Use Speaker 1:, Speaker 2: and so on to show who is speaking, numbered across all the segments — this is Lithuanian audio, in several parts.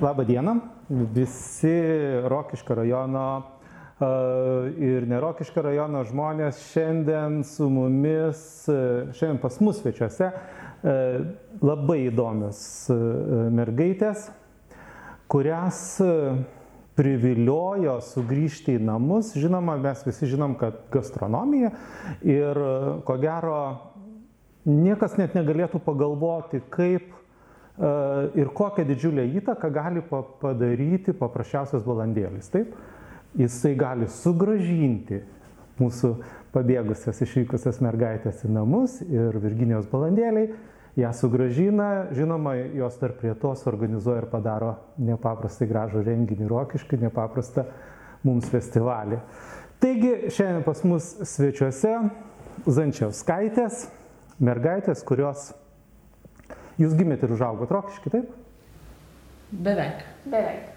Speaker 1: Labą dieną. Visi Rokiškio rajono e, ir nerokiškio rajono žmonės šiandien su mumis, e, šiandien pas mus svečiuose, e, labai įdomios mergaitės, kurias priviliojo sugrįžti į namus. Žinoma, mes visi žinom, kad gastronomija ir ko gero niekas net negalėtų pagalvoti, kaip ir kokią didžiulę įtaką gali padaryti paprasčiausias balandėlis. Taip, jisai gali sugražinti mūsų pabėgusias išvykusias mergaitės į namus ir Virginijos balandėliai ją sugražina, žinoma, jos tarp prie tos organizuoja ir padaro nepaprastai gražų renginį rokiškai, nepaprastą mums festivalį. Taigi šiandien pas mus svečiuose Zančiauskaitės, mergaitės, kurios Jūs gimėte ir užaugote rokiškai, taip?
Speaker 2: Beveik.
Speaker 3: Beveik.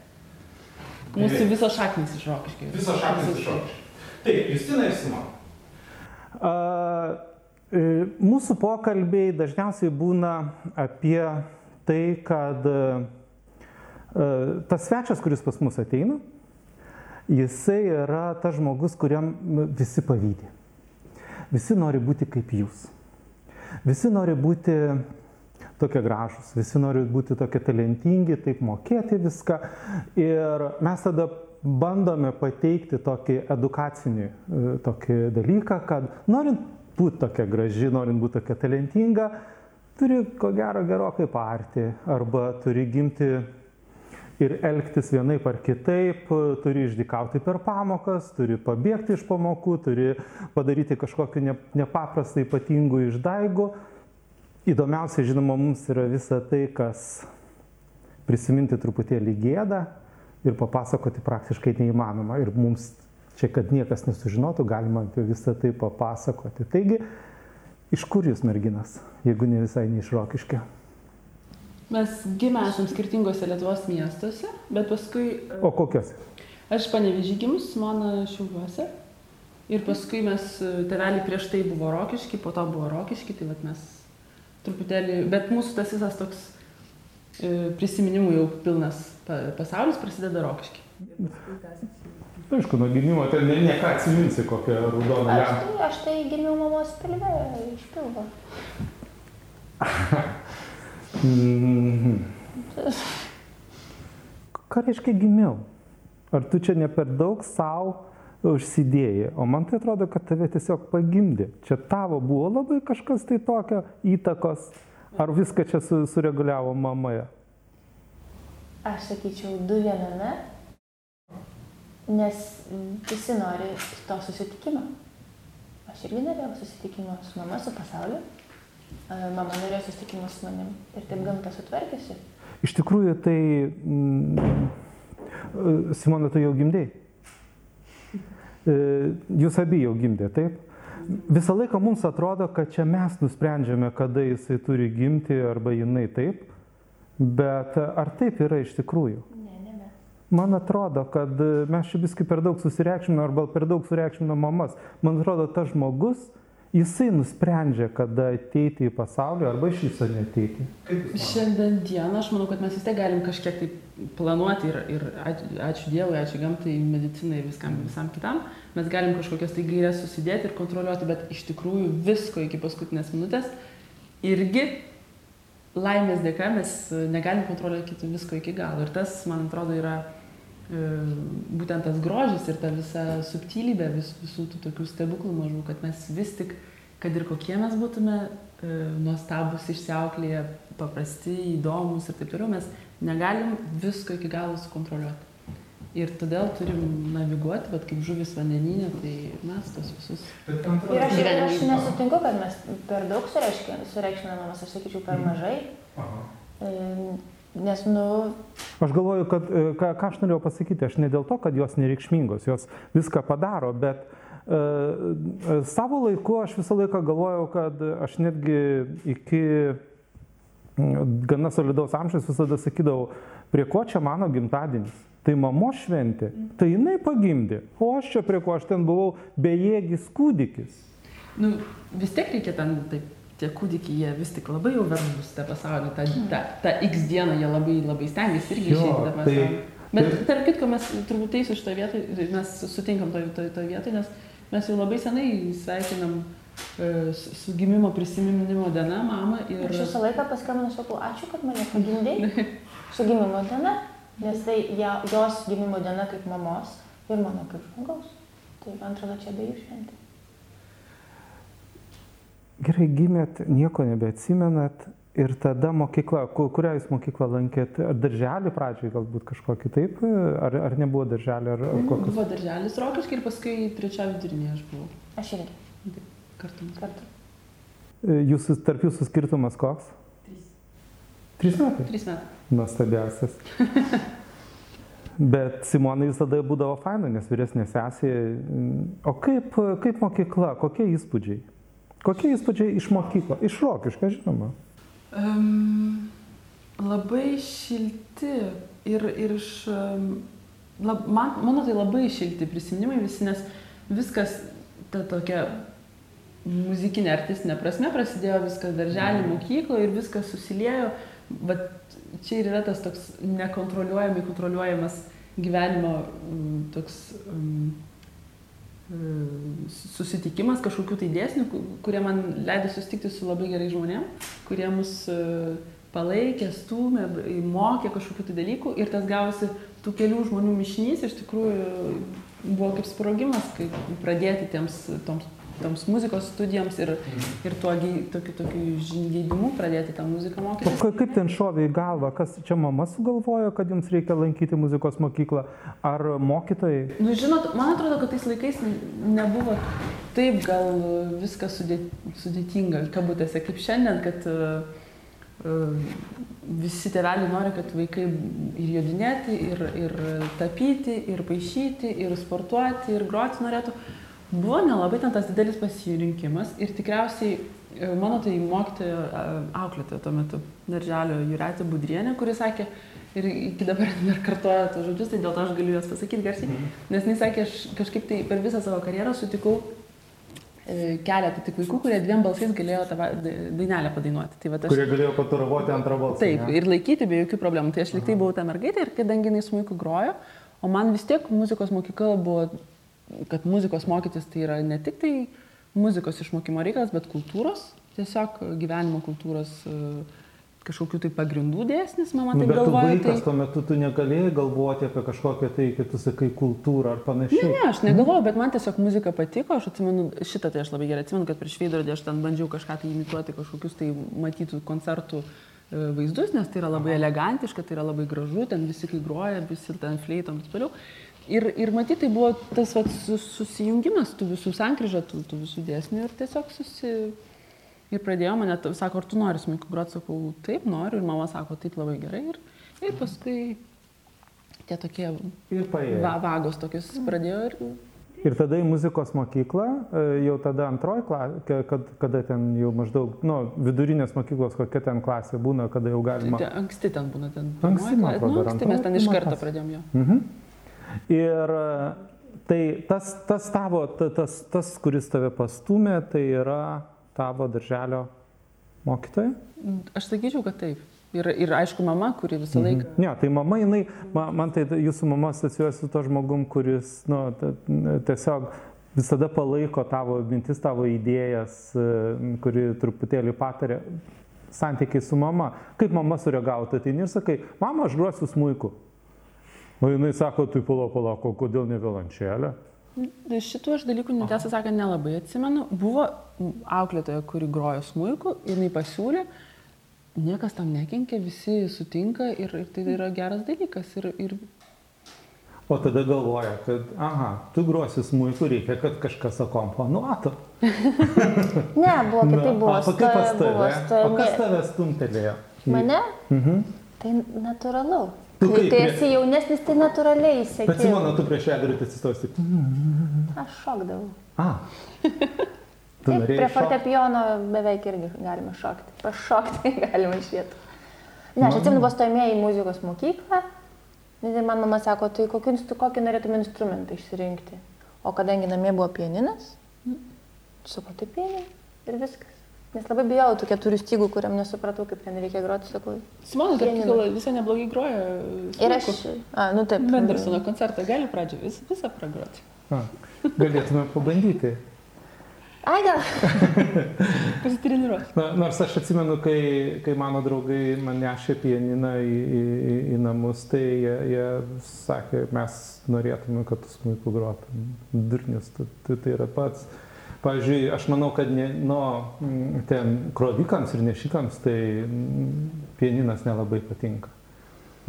Speaker 2: Mūsų visos šaknys iš rokiškai.
Speaker 1: Visos šaknys iš rokiškai. Taip, Justina ir Simona. E, mūsų pokalbiai dažniausiai būna apie tai, kad e, tas svečias, kuris pas mus ateina, jisai yra tas žmogus, kuriam visi pavydė. Visi nori būti kaip jūs. Visi nori būti tokie gražus, visi nori būti tokie talentingi, taip mokėti viską. Ir mes tada bandome pateikti tokį edukacinį e, tokį dalyką, kad norint būti tokia graži, norint būti tokia talentinga, turi ko gero gerokai parti arba turi gimti ir elgtis vienaip ar kitaip, turi išdikauti per pamokas, turi pabėgti iš pamokų, turi padaryti kažkokiu nepaprastai ypatingu išdaigu Įdomiausia, žinoma, mums yra visa tai, kas prisiminti truputėlį gėdą ir papasakoti praktiškai neįmanoma. Ir mums čia, kad niekas nesužinotų, galima apie visą tai papasakoti. Taigi, iš kur jūs merginas, jeigu ne visai neišrokiškė?
Speaker 2: Mes gimę esam skirtingose Lietuvos miestuose, bet paskui...
Speaker 1: O kokiuose?
Speaker 2: Aš panevežį gimus, mano šiauliuose. Ir paskui mes, teveliai prieš tai buvo rokiški, po to buvo rokiški, tai vat mes truputėlį, bet mūsų tas visas toks e, prisiminimų jau pilnas pasaulis prasideda rokiški.
Speaker 1: Aišku, nuo gimimo ten ne, ne ką atsiminsi, kokią raudoną
Speaker 3: lemą. Aš, tai, aš tai gimiau mamos pilve iš pilvo.
Speaker 1: Ką reiškia gimiau? Ar tu čia ne per daug savo užsidėjai. O man tai atrodo, kad tave tiesiog pagimdė. Čia tavo buvo labai kažkas tai tokio įtakos, ar viską čia su, sureguliavo mamoje?
Speaker 3: Aš sakyčiau, du viename, nes visi nori to susitikimo. Aš irgi norėjau susitikimo su mama, su pasauliu. Mama norėjo susitikimo su manim ir taip gamta sutvarkėsi.
Speaker 1: Iš tikrųjų, tai mm, Simona, tu jau gimdėjai. E, jūs abi jau gimdė, taip? Visą laiką mums atrodo, kad čia mes nusprendžiame, kada jisai turi gimti arba jinai taip, bet ar taip yra iš tikrųjų?
Speaker 3: Ne, ne mes.
Speaker 1: Man atrodo, kad mes čia viskai per daug susireikšminam arba per daug sureikšminam mamas. Man atrodo, tas žmogus, jisai nusprendžia, kada ateiti į pasaulį arba iš viso neteiti.
Speaker 2: Šiandien dieną aš manau, kad mes vis tiek galim kažkiek tai planuoti ir, ir ačiū Dievui, ačiū gamtai, medicinai ir viskam, visam kitam, mes galim kažkokias tai gairias susidėti ir kontroliuoti, bet iš tikrųjų visko iki paskutinės minutės irgi laimės dėka mes negalim kontroliuoti visko iki galo. Ir tas, man atrodo, yra būtent tas grožis ir ta visa subtilybė vis, visų tų tokių stebuklų mažų, kad mes vis tik, kad ir kokie mes būtume e, nuostabus, išsiauklėję, paprasti, įdomus ir taip toliau, mes negalim visko iki galo sukontroliuoti. Ir todėl turim naviguoti, bet kaip žuvis vandeninė, tai mes tos visus.
Speaker 3: Ir aš, ir aš nesutinku, kad mes per daug sureikšminamas, aš sakyčiau, per mhm. mažai. Aha. Nes, nu.
Speaker 1: Aš galvoju, kad e, ką, ką aš norėjau pasakyti, aš ne dėl to, kad jos nereikšmingos, jos viską padaro, bet uh, savo laiku aš visą laiką galvojau, kad aš netgi iki gana solidaus amžiaus visada sakydavau, prie ko čia mano gimtadienis. Tai mamo šventė, tai jinai pagimdė, o aš čia prie ko aš ten buvau bejėgis kūdikis.
Speaker 2: Nu, vis tiek reikia ten taip tie kūdikiai, jie vis tik labai jau verslus tą pasaulį, tą, tą, tą X dieną jie labai, labai stengiasi irgi išeiti tą
Speaker 1: tai-
Speaker 2: pasaulį. Bet
Speaker 1: tai-
Speaker 2: tarp kitko mes turbūt teisų šitoje vietoje, mes sutinkam toje to, to vietoje, nes mes jau labai senai sveikinam e, su su gimimo prisiminimo diena mamą ir...
Speaker 3: Aš visą laiką paskambinu, sakau, ačiū, kad mane pagimdai su gimimo diena, nes tai ja, jos gimimo diena kaip mamos ir mano kaip žmogaus. Tai man atrodo, čia abiejų šventė.
Speaker 1: Gerai, gimėt, nieko nebeatsimenat ir tada mokykla, ku- kurią jūs mokyklą lankėt, ar darželį pradžioj galbūt kažkokį taip, ar, ar nebuvo darželį, ar, ar kokius?
Speaker 2: Buvo darželis rokiškai ir paskui trečia vidurinė aš buvau
Speaker 3: Aš irgi
Speaker 2: kartu.
Speaker 3: kartu.
Speaker 1: Jūsų, tarp jūsų skirtumas koks?
Speaker 2: Trys.
Speaker 1: Trys metai.
Speaker 2: Trys metai.
Speaker 1: Nuostabiausias. Bet Simonai visada būdavo faina, nes vyresnė sesė. O kaip, kaip mokykla, kokie įspūdžiai? Kokie įspūdžiai iš mokyklo? Iš rokiško, žinoma.
Speaker 2: Um, labai šilti ir, ir iš... Lab, man, mano tai labai šilti prisiminimai visi, nes viskas ta tokia muzikinė artistinė prasme prasidėjo viskas darželį, mokykloje ir viskas susiliejo. Vat čia ir yra tas toks nekontroliuojamai kontroliuojamas gyvenimo toks um, susitikimas kažkokių tai dėsnių, ku- kurie man leido susitikti su labai gerai žmonėm, kurie mus e, palaikė, stūmė, b- mokė kažkokių tai dalykų. Ir tas gavosi tų kelių žmonių mišinys. Iš tikrųjų buvo kaip sprogimas, kaip pradėti tiems, toms, toms muzikos studijoms ir, ir tuo tokiu, tokiu žingeidimu pradėti tą muziką
Speaker 1: O
Speaker 2: mokytis.
Speaker 1: ka- kaip ten šovė į galvą? Kas čia mama sugalvojo, kad jums reikia lankyti muzikos mokyklą? Ar mokytojai?
Speaker 2: Nu, žinot, man atrodo, kad tais laikais nebuvo taip gal viskas sudė- sudėtinga, kabutėse, kaip šiandien, kad uh, uh, visi tėveliai nori, kad vaikai ir jodinėti, ir, ir tapyti, ir paaišyti, ir sportuoti, ir groti norėtų. Buvo nelabai ten tas didelis pasirinkimas ir tikriausiai e, mano tai mokytoja e, auklėtoja tuo metu, darželio Juretė Budrienė, kuris sakė, ir iki dabar dar kartoja tos žodžius, tai dėl to aš galiu juos pasakyti garsiai, nes jis sakė, aš kažkaip tai per visą savo karjerą sutikau e, keletą tik vaikų, kurie dviem balsais galėjo tą dainelę padainuoti. Tai aš,
Speaker 1: Kurie galėjo pataravoti antrą balsą.
Speaker 2: Taip,
Speaker 1: ne?
Speaker 2: ir laikyti be jokių problemų. Tai aš liktai buvau ta mergaitė ir kadangi jinai smuiku grojo, o man vis tiek muzikos mokykla buvo, kad muzikos mokytis tai yra ne tik tai muzikos išmokimo reikalas, bet kultūros, tiesiog gyvenimo kultūros e, kažkokių tai pagrindų dėsnis, mama
Speaker 1: Nu,
Speaker 2: taip
Speaker 1: bet
Speaker 2: galvoja.
Speaker 1: vaikas
Speaker 2: Tai...
Speaker 1: tuo metu tu negalėjai galvoti apie kažkokią tai, kaip tu sakai, kultūrą ar panašiai.
Speaker 2: Ne, aš negalvoju, bet man tiesiog muzika patiko, aš atsimenu, šitą tai aš labai gerai atsimenu, kad prieš veidrodį aš ten bandžiau kažką tai imituoti, kažkokius tai matytų koncertų e, vaizdus, nes tai yra labai elegantiška, tai yra labai gražu, ten visi kai groja, visi ten fleitom ir toliau. Ir, ir matyti, tai buvo tas vat, sus- susijungimas tų visų sankryžą, tų, tų visų dėsnių ir tiesiog susi... Ir pradėjo mane, sako, ar tu nori smuiku groti, sakau, taip noriu, ir mama sako, taip labai gerai. Ir, ir paskui tie tokie va, vagos tokius pradėjo ir
Speaker 1: Ir tada į muzikos mokyklą, e, jau tada antroji klasė, kad, kada ten jau maždaug, nu, vidurinės mokyklos, kokia ten klasė būna, kada jau galima.
Speaker 2: Tai anksti ten būna ten.
Speaker 1: Anksti, man atrodo,
Speaker 2: Nu, anksti mes ten iš karto pradėjom jo.
Speaker 1: Mhm. Ir e, tai tas, tas tavo, ta- tas, tas, kuris tave pastumė, tai yra tavo darželio mokytoja?
Speaker 2: Aš sakyčiau, kad taip. Ir, ir aišku, mama, kuri visą laiką.
Speaker 1: Ne, tai mama, jinai, man, man tai jūsų mama asociuoja su to žmogum, kuris, nu, tiesiog visada palaiko tavo mintis, tavo idėjas, e, kuri truputėlį patarė santykiai su mama. Kaip mama sureagavo, tai ir sakai, mama, aš gruosiu smūku. O jinai sako, tai palauk, palauk, o kodėl ne violončelė?
Speaker 2: Šitų aš dalykų, netiesą sakant, nelabai atsimenu. Buvo auklėtoja, kuri grojo smūku, jinai pasiūlė, niekas tam nekenkia, visi sutinka ir, ir tai yra geras dalykas. Ir, ir
Speaker 1: O tada galvoja, kad, aha, tu gruosi smūku, reikia, kad kažkas akomponuotų.
Speaker 3: Ne, buvo kitaip, buvo
Speaker 1: o kokia pas tave? O kas tave stumtelėjo?
Speaker 3: Mane?
Speaker 1: Mhm.
Speaker 3: Tai natūralu.
Speaker 1: Tu
Speaker 3: Kai
Speaker 1: prie-
Speaker 3: esi jaunesnis, tai natūraliai
Speaker 1: Bet
Speaker 3: įsėki.
Speaker 1: Simona, tu prieš daryti atsistosi.
Speaker 3: Aš šokdavau.
Speaker 1: A. Tu
Speaker 3: Taip, prie fortepijono beveik irgi galima šokti. Pašokti galima iš vietų. Ne, aš atsimenu, buvo stojamieji į muzikos mokyklą. Ir man mama sako, tai kokį, instru- kokį norėtum instrumentą išsirinkti. O kadangi namie buvo pianinas, sakau, tai pianin ir viskas. Nes labai bijau tų keturių stygų, kuriam nesupratau, kaip ten reikia groti, sakau.
Speaker 2: Simonas, tarp kitko, visai neblogai groja.
Speaker 3: Ir aš, a, nu taip.
Speaker 2: Mendersono koncertą gali pradžią vis, visą pragroti.
Speaker 1: A, galėtume pabandyti.
Speaker 3: Ai, gal.
Speaker 2: Pasitreniruoti.
Speaker 1: Na, nors aš atsimenu, kai, kai mano draugai man nešė pianiną į, į, į, į namus, tai jie, jie sakė, mes norėtume, kad tu smuiku grotum. Durnius, tai, tai, tai yra pats. Pavyzdžiui, aš manau, kad ne, nu, ten krovikams ir nešikams tai pianinas nelabai patinka.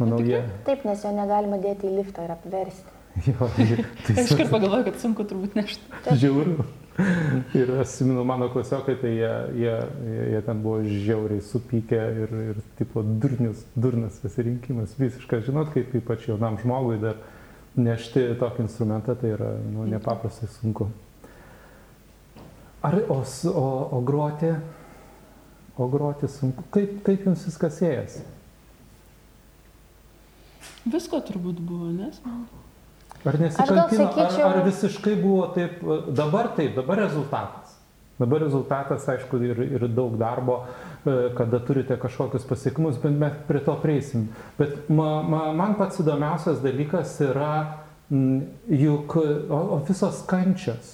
Speaker 1: Manau, jie.
Speaker 3: Taip, nes jo negalima dėti į liftą ir apversti.
Speaker 1: Jo, tai
Speaker 2: Aš iškart pagalvoju, kad sunku turbūt nešti.
Speaker 1: žiauru. Ir aš atsimenu, mano klasiokai, tai jie, jie, jie, ten buvo žiauriai supykę ir, ir tipo durnius, durnas pasirinkimas. Visiškas, žinot, kaip ypač jaunam žmogui dar nešti tokį instrumentą, tai yra nu, nepaprastai sunku. Ar, o, o, o groti, o groti sunku, kaip, kaip jums viskas ėjasi?
Speaker 2: Visko turbūt buvo, nes.
Speaker 1: Ar nesikankino,
Speaker 3: sakyčiau-
Speaker 1: ar, ar visiškai buvo taip, dabar taip, dabar rezultatas. Dabar rezultatas, aišku, ir, ir daug darbo, e, kada turite kažkokius pasiekimus, bet mes prie to prieisim. Bet ma, ma, man pats įdomiausias dalykas yra m, juk o, o visos kančios,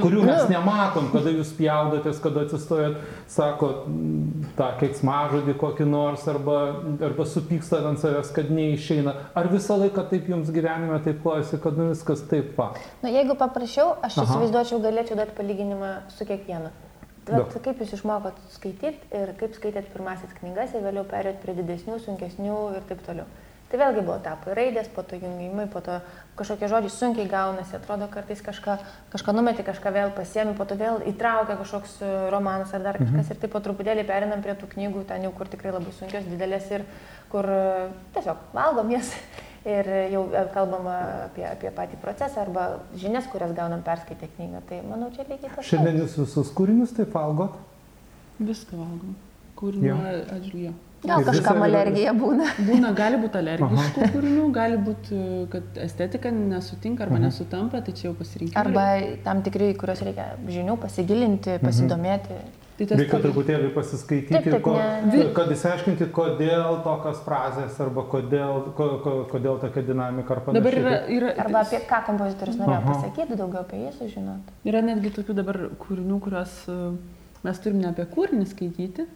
Speaker 1: kurių mes nematom, kada jūs pjaudotės, kada atsistojat, sakot m, tą keiksmažodį kokį nors, arba, arba supykstat ant savęs, kad neišeina. Ar visą laiką taip jums gyvenime taip klojasi, kad nu, viskas taip va?
Speaker 3: Nu, jeigu paprašiau, aš
Speaker 1: Aha.
Speaker 3: įsivaizduočiau, galėčiau duoti palyginimą su kiekvienu. Bet kaip jūs išmokot skaityti ir kaip skaitėt pirmasis knygas ir vėliau perėt prie didesnių, sunkesnių ir taip toliau. Tai vėlgi buvo etapai raidės, po to jungimai, po to kažkokie žodžiai sunkiai gaunasi, atrodo kartais kažką, kažką numeti, kažką vėl pasiemi, po to vėl įtraukia kažkoks e, romanas ar dar kažkas ir taip po truputėlį perinam prie tų knygų, ten jau kur tikrai labai sunkios, didelės ir kur e, tiesiog valgom jas ir jau e, kalbama apie, apie patį procesą arba žinias, kurias gaunam perskaitę knygą. Tai manau, čia lygiai tas
Speaker 1: Šiandien jūs visus kūrinius taip valgot?
Speaker 2: Viską valgom. Kūrinio atžvilgiu.
Speaker 3: Gal kažkam alergija būna.
Speaker 2: Būna, gali būti alergiškų kūrinių, gali būti, kad estetika nesutinka arba nesutampa, tai čia jau pasirinkime.
Speaker 3: Arba tam tikrai, kuriuos reikia žinių, pasigilinti, pasidomėti.
Speaker 2: tai tas
Speaker 1: Reikia truputėlį pasiskaityti,
Speaker 3: Taip, taip,
Speaker 1: ko,
Speaker 3: ne-
Speaker 1: kad įsiaiškinti, kodėl tokios frazės arba kodėl, ko, ko, kodėl tokia dinamika ar panašiai.
Speaker 2: Dabar yra, yra,
Speaker 3: Arba apie ką kompozitorius norėjo
Speaker 1: Aha.
Speaker 3: pasakyti, daugiau apie jį sužinoti.
Speaker 2: yra netgi tokių dabar kūrinių, kuriuos e, mes turim ne apie kūrinį skaityti,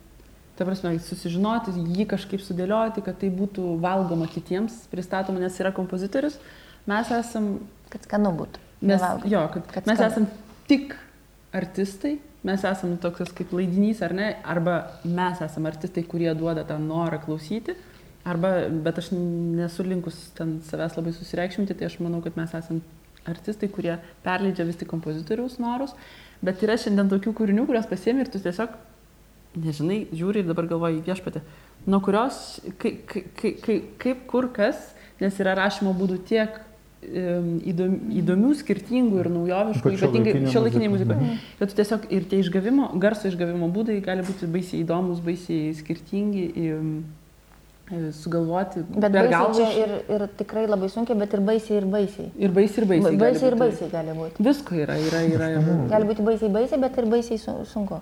Speaker 2: ta prasme, susižinoti, jį kažkaip sudėlioti, kad tai būtų valgoma kitiems, pristatoma, nes yra kompozitorius, mes esam
Speaker 3: Kad skanu būtų.
Speaker 2: Nes,
Speaker 3: nevalgant.
Speaker 2: jo, kad,
Speaker 3: Kad
Speaker 2: mes
Speaker 3: skanu.
Speaker 2: esam tik artistai, mes esam toks kaip laidinys ar ne, arba mes esam artistai, kurie duoda tą norą klausyti, arba, bet aš nesu linkus ten savęs labai susireikšminti, tai aš manau, kad mes esam artistai, kurie perleidžia vis tik kompozitoriaus norus, bet yra šiandien tokių kūrinių, kuriuos pasiemi ir tu tiesiog, nežinai, žiūri ir dabar galvoji viešpatė, nuo kurios, kaip, kaip, kaip, kaip kur kas, nes yra rašymo būdų tiek em, įdom, įdomių, skirtingų ir naujoviškų,
Speaker 1: Ypač
Speaker 2: ypatingai
Speaker 1: šiuolaikinė
Speaker 2: šiuolaikinėje
Speaker 1: muzika.
Speaker 2: muzikoje. Kad tu tiesiog ir tie išgavimo, garso išgavimo būdai gali būti baisiai įdomus, baisiai skirtingi, em, e, sugalvoti.
Speaker 3: Bet
Speaker 2: per
Speaker 3: baisiai ir, ir tikrai labai sunkiai, bet ir baisiai ir baisiai.
Speaker 2: Ir baisiai ir baisiai. gali
Speaker 3: Baisiai ir baisiai gali būti.
Speaker 2: Visko yra, yra, yra. yra.
Speaker 3: Gali būti baisiai baisiai, bet ir baisiai su- sunku.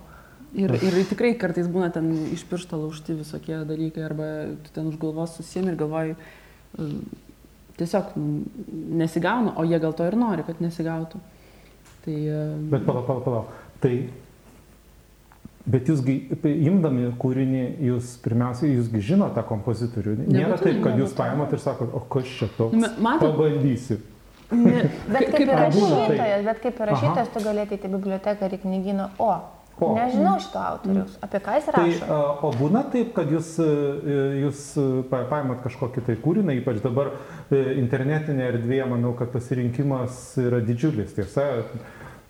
Speaker 2: Ir, ir tikrai kartais būna ten iš piršto laužti visokie dalykai, arba tu ten už galvos susiemi ir galvoji, tiesiog nesigauna, o jie gal to ir nori, kad nesigautų. Tai...
Speaker 1: Bet palauk, palauk, palauk. Tai, bet jūsgi, imdami kūrinį, jūs pirmiausia, jūsgi žinote tą kompozitorių. Nėra
Speaker 2: Nebūtinai,
Speaker 1: taip, kad jūs paimot ir sakot, o kas čia toks?
Speaker 2: Nu, matot-
Speaker 1: Pabandysiu.
Speaker 2: Ne,
Speaker 3: Bet kaip, kaip ir rašytojas, bet kaip ir rašytojas, tu galėtum į biblioteką ar į knygyną, o,
Speaker 1: O.
Speaker 3: nežinau šito autorius, apie ką jis
Speaker 1: Tai,
Speaker 3: rašo.
Speaker 1: a, o būna taip, kad jūs, e, jūs e, pa- paimat kažkokį tai kūrinį, ypač dabar e, internetinė erdvė, manau, kad pasirinkimas yra didžiulis. Tiesa,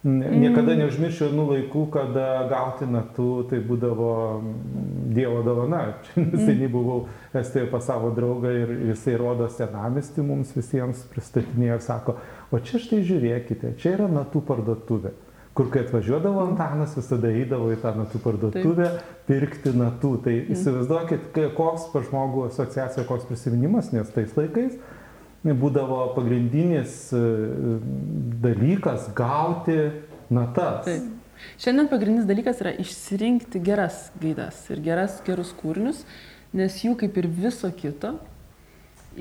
Speaker 1: N- niekada neužmiršiu vienų laikų, kada gauti natų tai būdavo mm, Dievo dovana. Neseniai buvau Estijoje pas savo draugą ir jisai rodo senamestį mums visiems pristatinėjo ir sako, o čia štai žiūrėkite, čia yra natų parduotuvė. Kur kai atvažiuodavo Antanas, visada eidavo į tą natų parduotuvę pirkti natų. Tai įsivaizduokit, kai- koks per žmogų asociacija, koks prisiminimas, nes tais laikais būdavo pagrindinis e, dalykas gauti natas.
Speaker 2: Taip. Šiandien pagrindinis dalykas yra išsirinkti geras gaidas ir geras, gerus kūrinius, nes jų kaip ir viso kito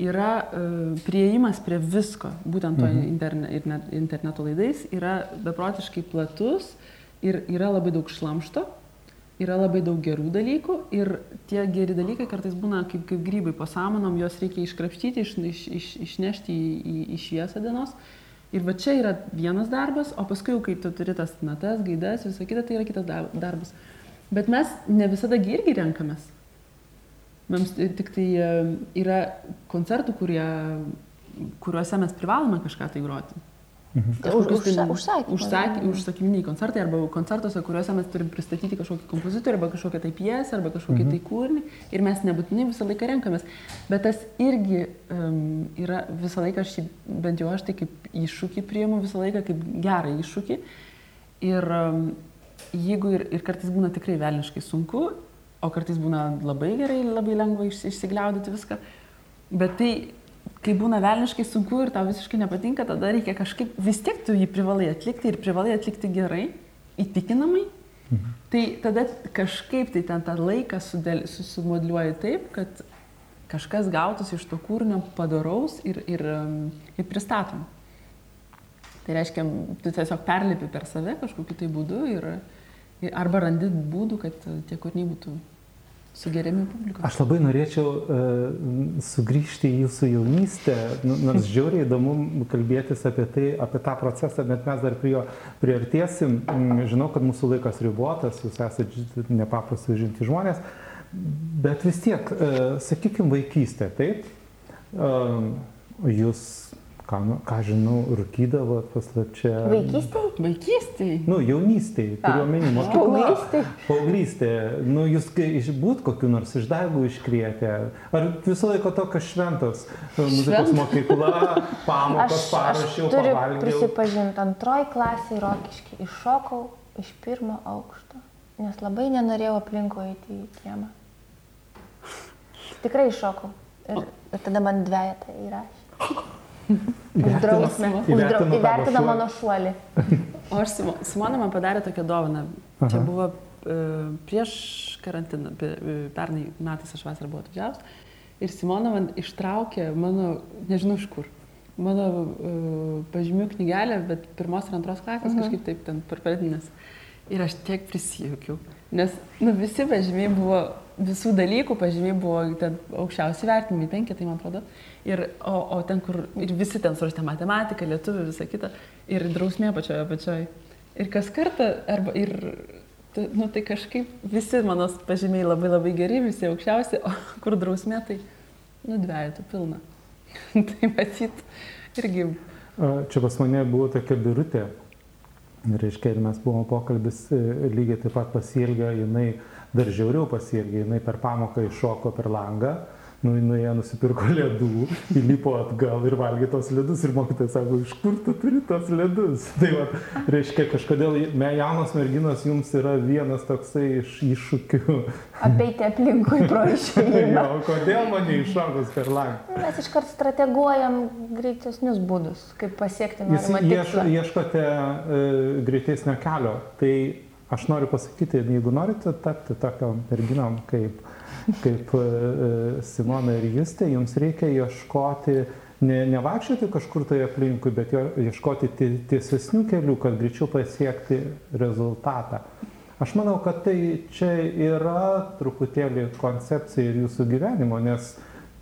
Speaker 2: yra uh, prieimas prie visko, būtent to mhm. interne, interneto laidais, yra beprotiškai platus ir yra labai daug šlamšto, yra labai daug gerų dalykų ir tie geri dalykai kartais būna kaip, kaip grybai po samanom, juos reikia iškrapštyti, iš, iš, iš, išnešti į, į, į šviesą dienos. Ir va čia yra vienas darbas, o paskui, kai tu turi tas natas, gaidas, visą kitą, tai yra kitas darbas. Bet mes ne visada irgi renkamės. Mums tik tai e, yra koncertų, kurie, kuriuose mes privalome kažką tai groti.
Speaker 3: Mhm. Užsa, užsakymai.
Speaker 2: Užsak, užsakyminiai koncertai arba koncertuose, kuriuose mes turim pristatyti kažkokį kompozitorių arba kažkokią tai piesę arba kažkokį mhm. tai kūrinį ir mes nebūtinai visą laiką renkamės. Bet tas irgi um, yra visą laiką, aš, bent jau aš tai kaip iššūkį priimu visą laiką kaip gerą iššūkį. Ir um, jeigu ir, ir kartais būna tikrai velniškai sunku, o kartais būna labai gerai, labai lengva iš, išsigliaudyti viską, bet tai kai būna velniškai sunku ir tau visiškai nepatinka, tada reikia kažkaip, vis tiek tu jį privalai atlikti ir privalai atlikti gerai, įtikinamai. Mhm. Tai tada kažkaip tai ten tą laiką susimodliuoji taip, kad kažkas gautųsi iš to kūrinio padaraus ir, ir, ir pristatom. Tai reiškia, tu tiesiog perlipi per save kažkokiu tai būdu ir, ir arba randi būdų, kad tie kūriniai būtų sugeriami publikos.
Speaker 1: Aš labai norėčiau uh, sugrįžti į jūsų jaunystę, nu, nors žiauriai įdomu kalbėtis apie tai, apie tą procesą, bet mes dar prie jo priartėsim. Mm, žinau, kad mūsų laikas ribotas, jūs esate nepaprastai žinti žmonės, bet vis tiek, uh, sakykime, vaikystė, taip? Uh, jūs ką, nu, ką žinau, rūkydavot paslapčia.
Speaker 3: Vaikystėje?
Speaker 2: Vaikystėje.
Speaker 1: Nu, jaunystėje, turiu omeny, mokykla. Paauglystėje. Paauglystėje. Nu, jūs būt kokiu nors išdaigų iškrietė. Ar visą laiką tokios šventos muzikos mokykla, pamokos parašiau,
Speaker 3: turiu pavalgiau. prisipažinti, antroji klasė rokiškai iššokau iš pirmo aukšto, nes labai nenorėjau aplinkoje į kiemą. Tikrai iššokau. Ir, ir tada man dviejata įrašė. Uždrausmė. Įvertina mano šuolį.
Speaker 2: O aš Simona man padarė tokią dovaną. Aha. Čia buvo e, prieš karantiną, e, pernai metais aš vasarą buvau atvažiavus. Ir Simona man ištraukė mano, nežinau iš kur, mano uh, pažymių knygelę, bet pirmos ir antros klasės mhm. kažkaip taip ten per pradinės. Ir aš tiek prisijukiau. Nes nu, visi pažymiai buvo, visų dalykų pažymiai buvo ten aukščiausi vertinimai, penki, tai man atrodo. Ir, o, o ten, kur ir visi ten surašė matematiką, lietuvių, visą kitą. Ir drausmė pačioje apačioje. Ir kas kartą, arba ir, nu tai kažkaip visi mano pažymiai labai labai geri, visi aukščiausi, o kur drausmė, tai, nu, dviejotų pilna. tai matyt, irgi.
Speaker 1: Čia pas mane buvo tokia birutė, reiškia, ir mes buvome pokalbis e, lygiai taip pat pasielgę, jinai dar žiauriau pasielgė, jinai per pamoką iššoko per langą nu, nuėjo nusipirko ledų, įlipo atgal ir valgė tos ledus ir mokytojas sako, iš kur tu turi tos ledus? Tai va, reiškia, kažkodėl me, jaunos merginos jums yra vienas toksai iš iššūkių.
Speaker 3: Apeiti aplinkui pro išėjimą.
Speaker 1: jo, kodėl mane iššokus per langą?
Speaker 3: Mes iškart strateguojam greitesnius būdus, kaip pasiekti norimą tikslą.
Speaker 1: Jūs ieškote e, greitesnio kelio, tai aš noriu pasakyti, jeigu norite tapti tokiam merginom kaip kaip e, e, Simona ir Justė, jums reikia ieškoti, ne, nevaikščioti kažkur tai aplinkui, bet ieškoti tiesesnių kelių, kad greičiau pasiekti rezultatą. Aš manau, kad tai čia yra truputėlį koncepcija ir jūsų gyvenimo, nes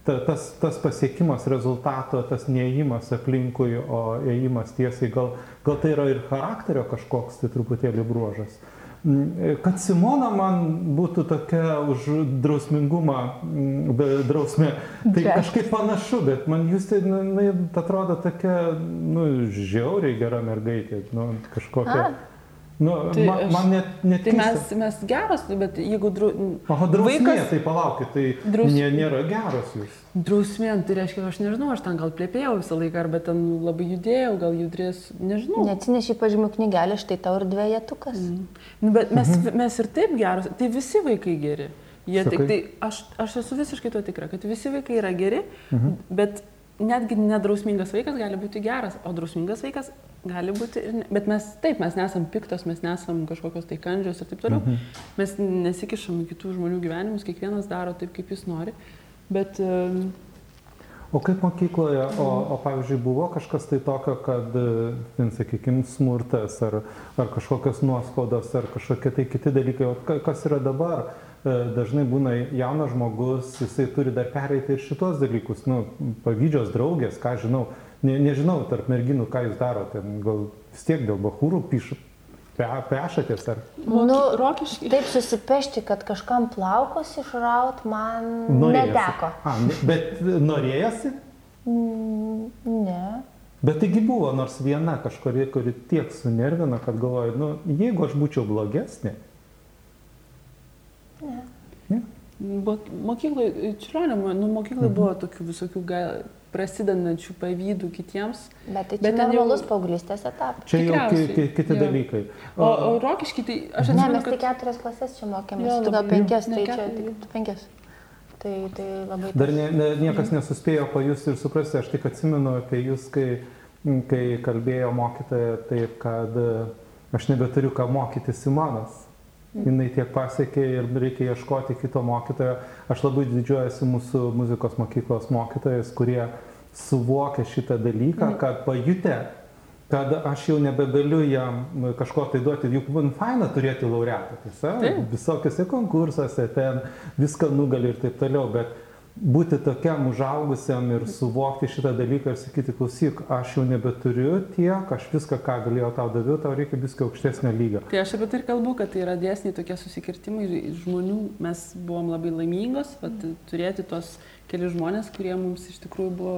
Speaker 1: ta, tas, tas pasiekimas rezultato, tas neįimas aplinkui, o ėjimas tiesiai, gal, gal tai yra ir charakterio kažkoks tai truputėlį bruožas. Mm, kad Simona man būtų tokia už drausmingumą, mm, drausmė, tai kažkaip panašu, bet man jūs tai, nu, nu atrodo tokia, nu, žiauriai gera mergaitė, nu, kažkokia. A. Nu, tai man, aš, man net, net
Speaker 2: tai mes, mes geros, bet jeigu dru,
Speaker 1: Oho, drausmė, vaikas, tai palaukit, tai draus, nė, nėra geros jūs.
Speaker 2: Drausmė, tai reiškia, aš nežinau, aš ten gal plėpėjau visą laiką, arba ten labai judėjau, gal judrės, nežinau.
Speaker 3: Neatsineši pažymų knygelį, štai tau ir dviejetukas. Mm.
Speaker 2: Nu, bet mes, mhm. mes ir taip geros, tai visi vaikai geri. Jie Sakai. tik tai, aš, aš esu visiškai to tikra, kad visi vaikai yra geri, mhm. bet netgi nedrausmingas vaikas gali būti geras, o drausmingas vaikas Gali būti, bet mes taip, mes nesam piktos, mes nesam kažkokios tai kandžios ir taip toliau. Mhm. Mes nesikišam į kitų žmonių gyvenimus, kiekvienas daro taip, kaip jis nori. Bet em,
Speaker 1: O kaip mokykloje, o, o pavyzdžiui, buvo kažkas tai tokio, kad, e, ten, sakykime, smurtas ar, ar kažkokios nuoskaudos ar kažkokie tai kiti dalykai, o ka- kas yra dabar? E, Dažnai būna jaunas žmogus, jisai turi dar pereiti ir šitos dalykus, nu, pavydžios draugės, ką žinau, ne, nežinau, tarp merginų, ką jūs darote, gal vis tiek dėl bahūrų piš, pe, pešatės ar...
Speaker 3: Nu,
Speaker 2: rokiški.
Speaker 3: Taip susipešti, kad kažkam plaukus išraut man
Speaker 1: Norėjosi.
Speaker 3: neteko.
Speaker 1: A, ne, bet norėjosi?
Speaker 3: Mm, Ne.
Speaker 1: Bet taigi buvo nors viena kažkuri, kuri tiek sunervina, kad galvoju, nu, jeigu aš būčiau blogesnė,
Speaker 3: Ne.
Speaker 1: ne?
Speaker 2: Mokykloje, čiurlionio, nu, mokykloje buvo tokių visokių gal, prasidedančių pavydų kitiems.
Speaker 3: Bet tai čia
Speaker 2: Bet jau-
Speaker 3: normalus paauglystės etapas.
Speaker 1: čia jau kiti
Speaker 2: jo.
Speaker 1: dalykai.
Speaker 2: O, o rokiški, tai aš
Speaker 3: Ne,
Speaker 2: atsimenu,
Speaker 3: mes tik
Speaker 2: kad...
Speaker 3: keturias klasės čia mokėmės. Tu gal penkias,
Speaker 2: ne,
Speaker 3: tai čia tik penkias. Tai, tai labai...
Speaker 1: Dar ne, ne, niekas nesuspėjo pajusti ir suprasti, aš tik atsimenu apie jūs, kai, kai kalbėjo mokytoja taip, kad e, aš nebeturiu ką mokyti Simonas. Jis tiek pasiekė ir reikia ieškoti kito mokytojo. Aš labai didžiuojasi mūsų muzikos mokyklos mokytojais, kurie suvokia šitą dalyką, kad pajutę, kad aš jau nebegaliu jam kažko tai duoti, juk man faina turėti laureatą, tiesa, visokiuose konkursuose ten viską nugali ir taip toliau, bet būti tokiam užaugusiam ir suvokti šitą dalyką ir sakyti, klausyk, aš jau nebeturiu tiek, aš viską, ką galėjau tau daviau, tau reikia viską aukštesnio lygio.
Speaker 2: Tai aš apie tai ir kalbu, kad tai yra dėsniai tokie susikirtimai žmonių. Mes buvom labai laimingos, vat, turėti tos keli žmonės, kurie mums iš tikrųjų buvo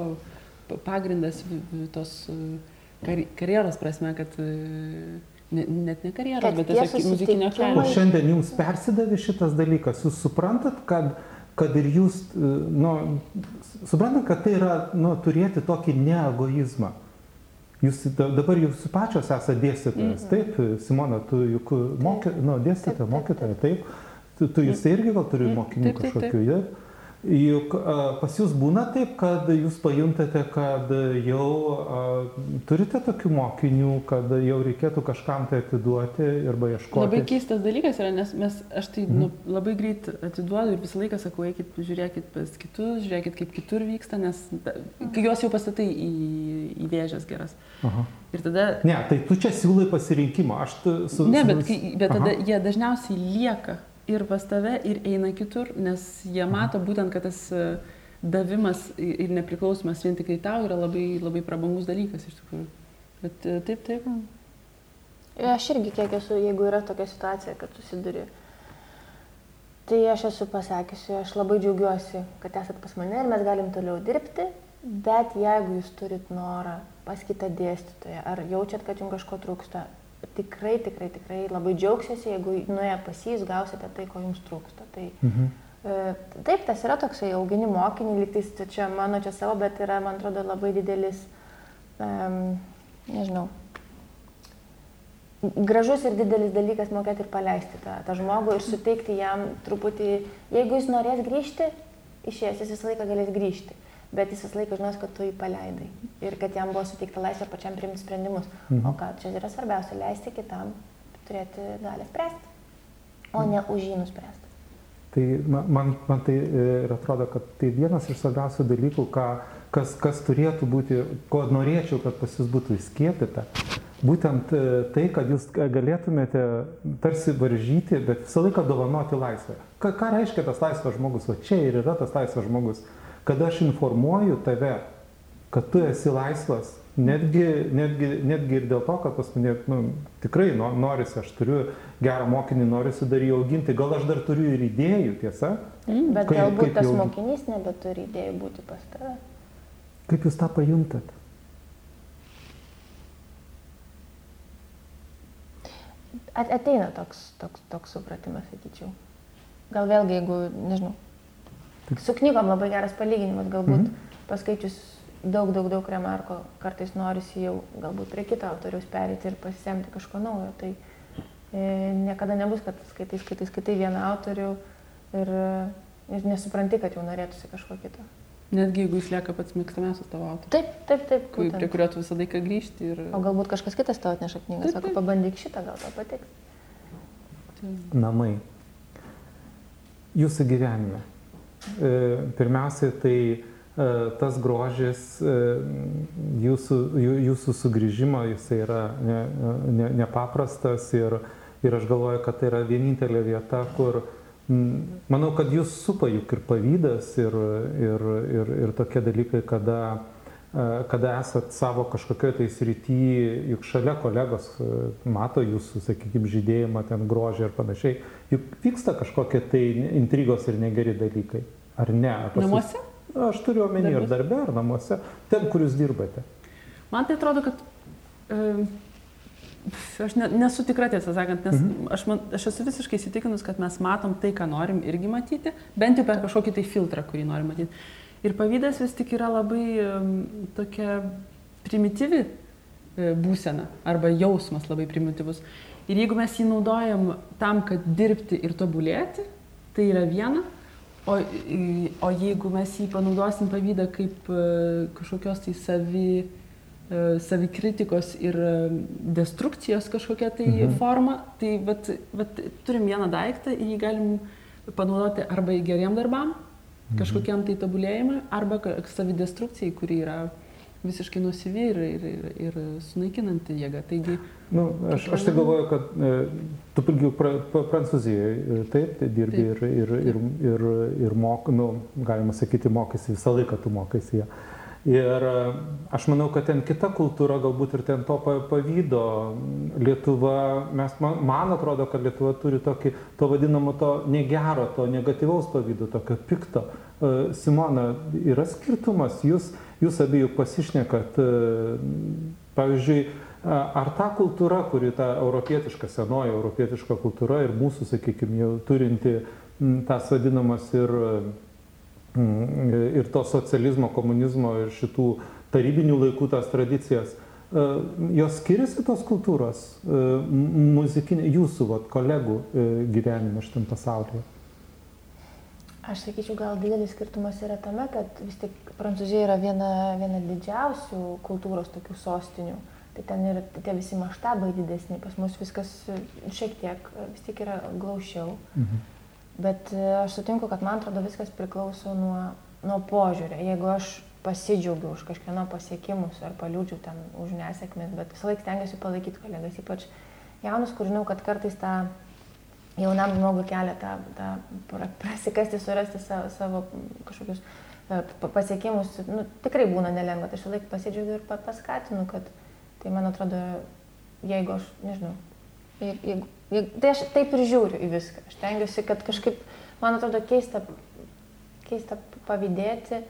Speaker 2: pa- pagrindas tos e, kar, karjeros prasme, kad e, ne, net ne karjeros,
Speaker 3: Kad
Speaker 2: bet
Speaker 3: tie
Speaker 2: tiesiog muzikinio
Speaker 1: O
Speaker 2: kelio.
Speaker 3: susitikimai-
Speaker 1: šiandien jums persidavė šitas dalykas, jūs suprantat, kad, kad ir jūs, e, nu, suprantat, kad tai yra, nu, turėti tokį neegoizmą. Jūs da- dabar jūs pačios esate dėstytojas, taip, Simona, tu juk mokė, nu, dėstytoja,
Speaker 3: Taip, taip,
Speaker 1: mokytoja, taip, tu, tu jūs irgi gal turi
Speaker 2: Mm,
Speaker 1: mokinių
Speaker 2: taip, taip, taip.
Speaker 1: kažkokių, ja? Juk pas jūs būna taip, kad jūs pajuntate, kad jau a, turite tokių mokinių, kad jau reikėtų kažkam tai atiduoti arba ieškoti.
Speaker 2: Labai keistas dalykas yra, nes mes, aš tai
Speaker 1: Mhm.
Speaker 2: nu, labai greit atiduodu ir visą laiką sakau, eikit, žiūrėkit pas kitus, žiūrėkit, kaip kitur vyksta, nes kai juos jau pastatai į, į vėžės geras.
Speaker 1: Aha.
Speaker 2: Ir tada
Speaker 1: Ne, tai tu čia siūlai pasirinkimą, aš tu, su...
Speaker 2: Ne,
Speaker 1: su-
Speaker 2: bet, kai, bet tada
Speaker 1: Aha.
Speaker 2: jie dažniausiai lieka ir pas tave, ir eina kitur, nes jie mato būtent, kad tas e, davimas ir nepriklausomas vien tik tai tau yra labai, labai prabangus dalykas iš tikrųjų. Bet e, taip, taip.
Speaker 3: Aš irgi kiek esu, jeigu yra tokia situacija, kad susiduri. Tai aš esu pasakiusi, aš labai džiaugiuosi, kad esat pas mane ir mes galim toliau dirbti, bet jeigu jūs turit norą pas kitą dėstytoją, ar jaučiat, kad jums kažko trūksta, tikrai, tikrai, tikrai labai džiaugsiuosi, jeigu nuėję pas jį jūs gausite tai, ko jums trūksta. Tai,
Speaker 1: Mhm.
Speaker 3: e, taip, tas yra toksai augini mokinį, lygtais tai čia mano čia savo, bet yra, man atrodo, labai didelis, um, nežinau, gražus ir didelis dalykas mokėti ir paleisti tą, tą žmogų ir suteikti jam truputį, jeigu jis norės grįžti, išėjęs jis visą laiką galės grįžti, bet jis visą laiką žinos, kad tu jį paleidai ir kad jam buvo suteikta laisvė pačiam priimti sprendimus.
Speaker 1: Mhm.
Speaker 3: O ką čia yra svarbiausia, leisti kitam turėti galę spręsti, o ne už jį nuspręsti.
Speaker 1: Tai ma- man, man tai e, ir atrodo, kad tai vienas iš svarbiausių dalykų, ką, kas, kas turėtų būti, ko norėčiau, kad pas jūs būtų įskiepita. Būtent e, tai, kad jūs galėtumėte tarsi varžyti, bet visą laiką dovanoti laisvę. Ką, ką reiškia tas laisvas žmogus? O čia ir yra tas laisvas žmogus. Kada aš informuoju tave, kad tu esi laisvas, netgi, netgi, netgi ir dėl to, kad pas mane nu, tikrai no, norisi, aš turiu gerą mokinį, norisi dar jį auginti, gal aš dar turiu ir idėjų, tiesa?
Speaker 3: Bet
Speaker 1: Kaip-
Speaker 3: galbūt
Speaker 1: kaip
Speaker 3: tas
Speaker 1: jau-
Speaker 3: mokinys nebeturi idėjų būti pas tave.
Speaker 1: Kaip jūs tą pajuntat?
Speaker 3: At- Ateina toks, toks, toks supratimas, sakyčiau. Gal vėlgi, jeigu, nežinau, su knygom labai geras palyginimas, galbūt
Speaker 1: Mhm.
Speaker 3: paskaičius daug, daug, daug remarko, kartais norisi jau galbūt prie kito autoriaus perėti ir pasisemti kažko naujo. Tai e, niekada nebus, kad skaitai, skaitai, skaitai vieną autorių ir, ir nesupranti, kad jau norėtųsi kažko kito.
Speaker 2: Netgi jeigu jis lieka pats mėgstamiausias tavo autorius.
Speaker 3: Taip, taip, taip. Būtent.
Speaker 2: prie kurio tu visą laiką grįžti ir...
Speaker 3: O galbūt kažkas kitas tau atneša knygą,
Speaker 2: Taip,
Speaker 3: sako,
Speaker 2: taip.
Speaker 3: pabandyk šitą, gal tau patiks.
Speaker 1: namai. Jūsų gyvenime. E, Pirmiausia, tai e, tas grožis e, jūsų, jū- jūsų sugrįžimo, jis yra ne, ne, nepaprastas ir, ir aš galvoju, kad tai yra vienintelė vieta, kur manau, kad jūs supa juk ir pavydas ir, ir, ir, ir tokie dalykai, kada kada esat savo kažkokioje tai srityje, juk šalia kolegos mato jūsų, sakykime, žydėjimą, ten grožį ir panašiai, juk vyksta kažkokie tai intrigos ir negeri dalykai. Ar ne? Ar pas jus-
Speaker 2: Namuose?
Speaker 1: Aš turiu omeny ir darbę, ar namuose, ten, kur jūs dirbate.
Speaker 2: Man tai atrodo, kad... E, aš ne, nesu tikra tiesą sakant, nes
Speaker 1: mhm.
Speaker 2: aš, man, aš esu visiškai įsitikinus, kad mes matom tai, ką norim irgi matyti, bent jau per kažkokį tai filtrą, kurį norim matyti. Ir pavydas vis tik yra labai tokia primityvi e, būsena arba jausmas labai primityvus. Ir jeigu mes jį naudojam tam, kad dirbti ir tobulėti, tai yra viena. O, o jeigu mes jį panaudosim pavydą kaip e, kažkokios tai savi, e, savikritikos ir destrukcijos kažkokia tai
Speaker 1: Mhm.
Speaker 2: forma, tai vat, vat, turim vieną daiktą ir jį galim panaudoti arba į geriem darbam, kažkokiam tai tobulėjimui, arba savidestrukcijai, kuri yra visiškai nusivi ir, ir, ir, ir sunaikinanti jėga. Taigi,
Speaker 1: Nu, aš, aš tai galvoju, kad e, tu pilgiau pra, pra, Prancūzijoje, e, taip, tai dirbi ir,
Speaker 2: Taip.
Speaker 1: ir, ir, ir, ir mok, nu, galima sakyti, mokysi visą laiką, tu mokysi ją. Ir e, aš manau, kad ten kita kultūra, galbūt ir ten to pa- pavydo. Lietuva, mes, man, man atrodo, kad Lietuva turi tokį, to vadinamo, to negero, to negatyvaus pavydo, tokio pikto. E, Simona, yra skirtumas, jūs, jūs abiejų pasišnekat, e, pavyzdžiui, ar ta kultūra, kuri ta europietiška, senoji europietiška kultūra ir mūsų, sakykime, jau turinti tas vadinamas ir, ir to socializmo, komunizmo ir šitų tarybinių laikų tas tradicijas, e, jos skiriasi tos kultūros e, muzikinė, jūsų vat, kolegų e, gyvenime šitam pasaulyje?
Speaker 3: Aš sakyčiau, gal didelis skirtumas yra tame, kad vis tik Prancūzija yra viena, viena didžiausių kultūros tokių sostinių. Tai ten yra tie visi maštabai didesni, pas mus viskas šiek tiek vis tik yra glaušiau.
Speaker 1: Mhm.
Speaker 3: Bet e, aš sutinku, kad man atrodo viskas priklauso nuo, nuo požiūrio. Jeigu aš pasidžiaugiu už kažkieno pasiekimus ar paliūdžiu ten už nesėkmės, bet visą laiką stengiuosi palaikyti kolegas, ypač jaunus, kur žinau, kad kartais tą jaunam žmogui kelia tą, tą pra- prasikasti, surasti savo, savo kažkokius e, pa- pasiekimus. Nu, tikrai būna nelengva, tai aš visą laiką pasidžiaugiu ir pa- paskatinu, kad tai man atrodo, jeigu aš, nežinau, jeigu, jeigu, tai aš taip ir žiūriu į viską. Aš tengiuosi, kad kažkaip, man atrodo, keista, keista pavydėti,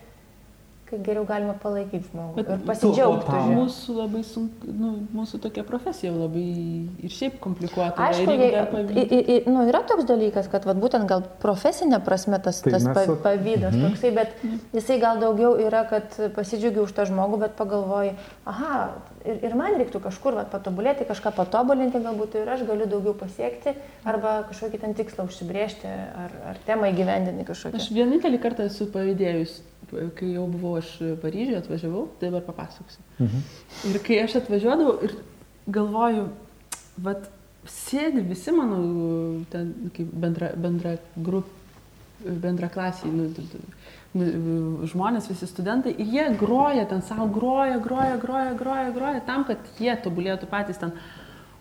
Speaker 3: kai geriau galima palaikyti žmogų
Speaker 2: Bet
Speaker 3: ir
Speaker 1: tu-
Speaker 3: pasidžiaugti.
Speaker 1: o
Speaker 3: už jį.
Speaker 2: mūsų labai sunku, nu, mūsų tokia profesija labai ir šiaip komplikuota. yra.
Speaker 3: Aišku,
Speaker 2: ir jeigu
Speaker 3: jei,
Speaker 2: dar
Speaker 3: i,
Speaker 2: pavydi-
Speaker 3: i, i, nu, yra toks dalykas, kad vat, būtent gal profesinė prasme tas,
Speaker 1: Tai
Speaker 3: tas
Speaker 1: mes
Speaker 3: pa,
Speaker 1: su-
Speaker 3: pavydas
Speaker 1: Mhm.
Speaker 3: toksai, bet jisai gal daugiau yra, kad pasidžiaugiu už tą žmogų, bet pagalvoju, aha, ir, ir man reiktų kažkur vat, patobulėti, kažką patobulinti, galbūt ir aš galiu daugiau pasiekti, arba kažkokį ten tikslą užsibriežti, ar, ar temą įgyvendinti kažkokią.
Speaker 2: Aš vienintelį kartą esu pavydėjus, kai jau buvau aš Paryžiuje, atvažiavau, tai dabar papasakosiu.
Speaker 1: Mhm.
Speaker 2: Ir kai aš atvažiuodavau ir galvoju, vad, sėdi visi mano ten kaip bendra, bendra grup, bendra klasiai, nu, nu, žmonės, visi studentai, ir jie groja ten savo, groja, groja, groja, groja, groja, tam, kad jie tobulėtų patys ten.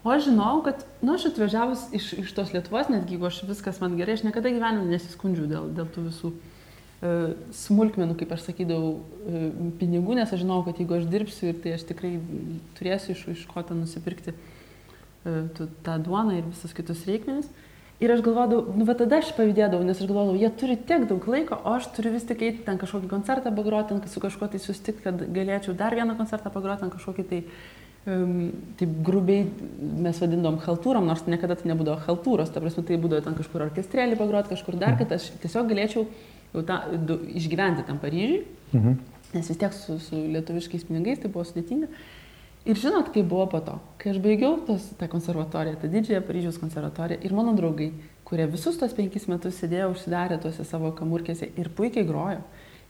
Speaker 2: O aš žinau, kad, nu, aš atvažiavus iš, iš tos Lietuvos, netgi jeigu aš viskas man gerai, aš niekada gyvenime nesiskundžiu dėl, dėl tų visų e, smulkmenų, kaip aš sakydavau, e, pinigų, nes aš žinau, kad jeigu aš dirbsiu ir tai aš tikrai turėsiu iš, iš ko ten nusipirkti e, tą duoną ir visus kitus reikmenis. Ir aš galvodavau, nu, va tada aš pavydėdavau, nes aš galvodavau, jie turi tiek daug laiko, o aš turiu vis tik eiti ten kažkokį koncertą pagroti, ten su kažkuo tai susitikti, kad galėčiau dar vieną koncertą pagroti, ten kažkokį tai, um, taip grubiai mes vadindom haltūrom, nors niekada tai nebūdavo haltūros, ta prasme tai būdavo ten kažkur orkestrėlį pagroti, kažkur dar, kad aš tiesiog galėčiau jau tą, du, išgyventi tam Paryžiui,
Speaker 1: Mhm.
Speaker 2: nes vis tiek su, su lietuviškais pinigais tai buvo sudėtinga. Ir žinot, kaip buvo po to, kai aš baigiau tos, tą konservatoriją, tą didžiąją Paryžiaus konservatoriją ir mano draugai, kurie visus tos penkis metus sėdėjo užsidarę tuose savo kamurkėse ir puikiai grojo.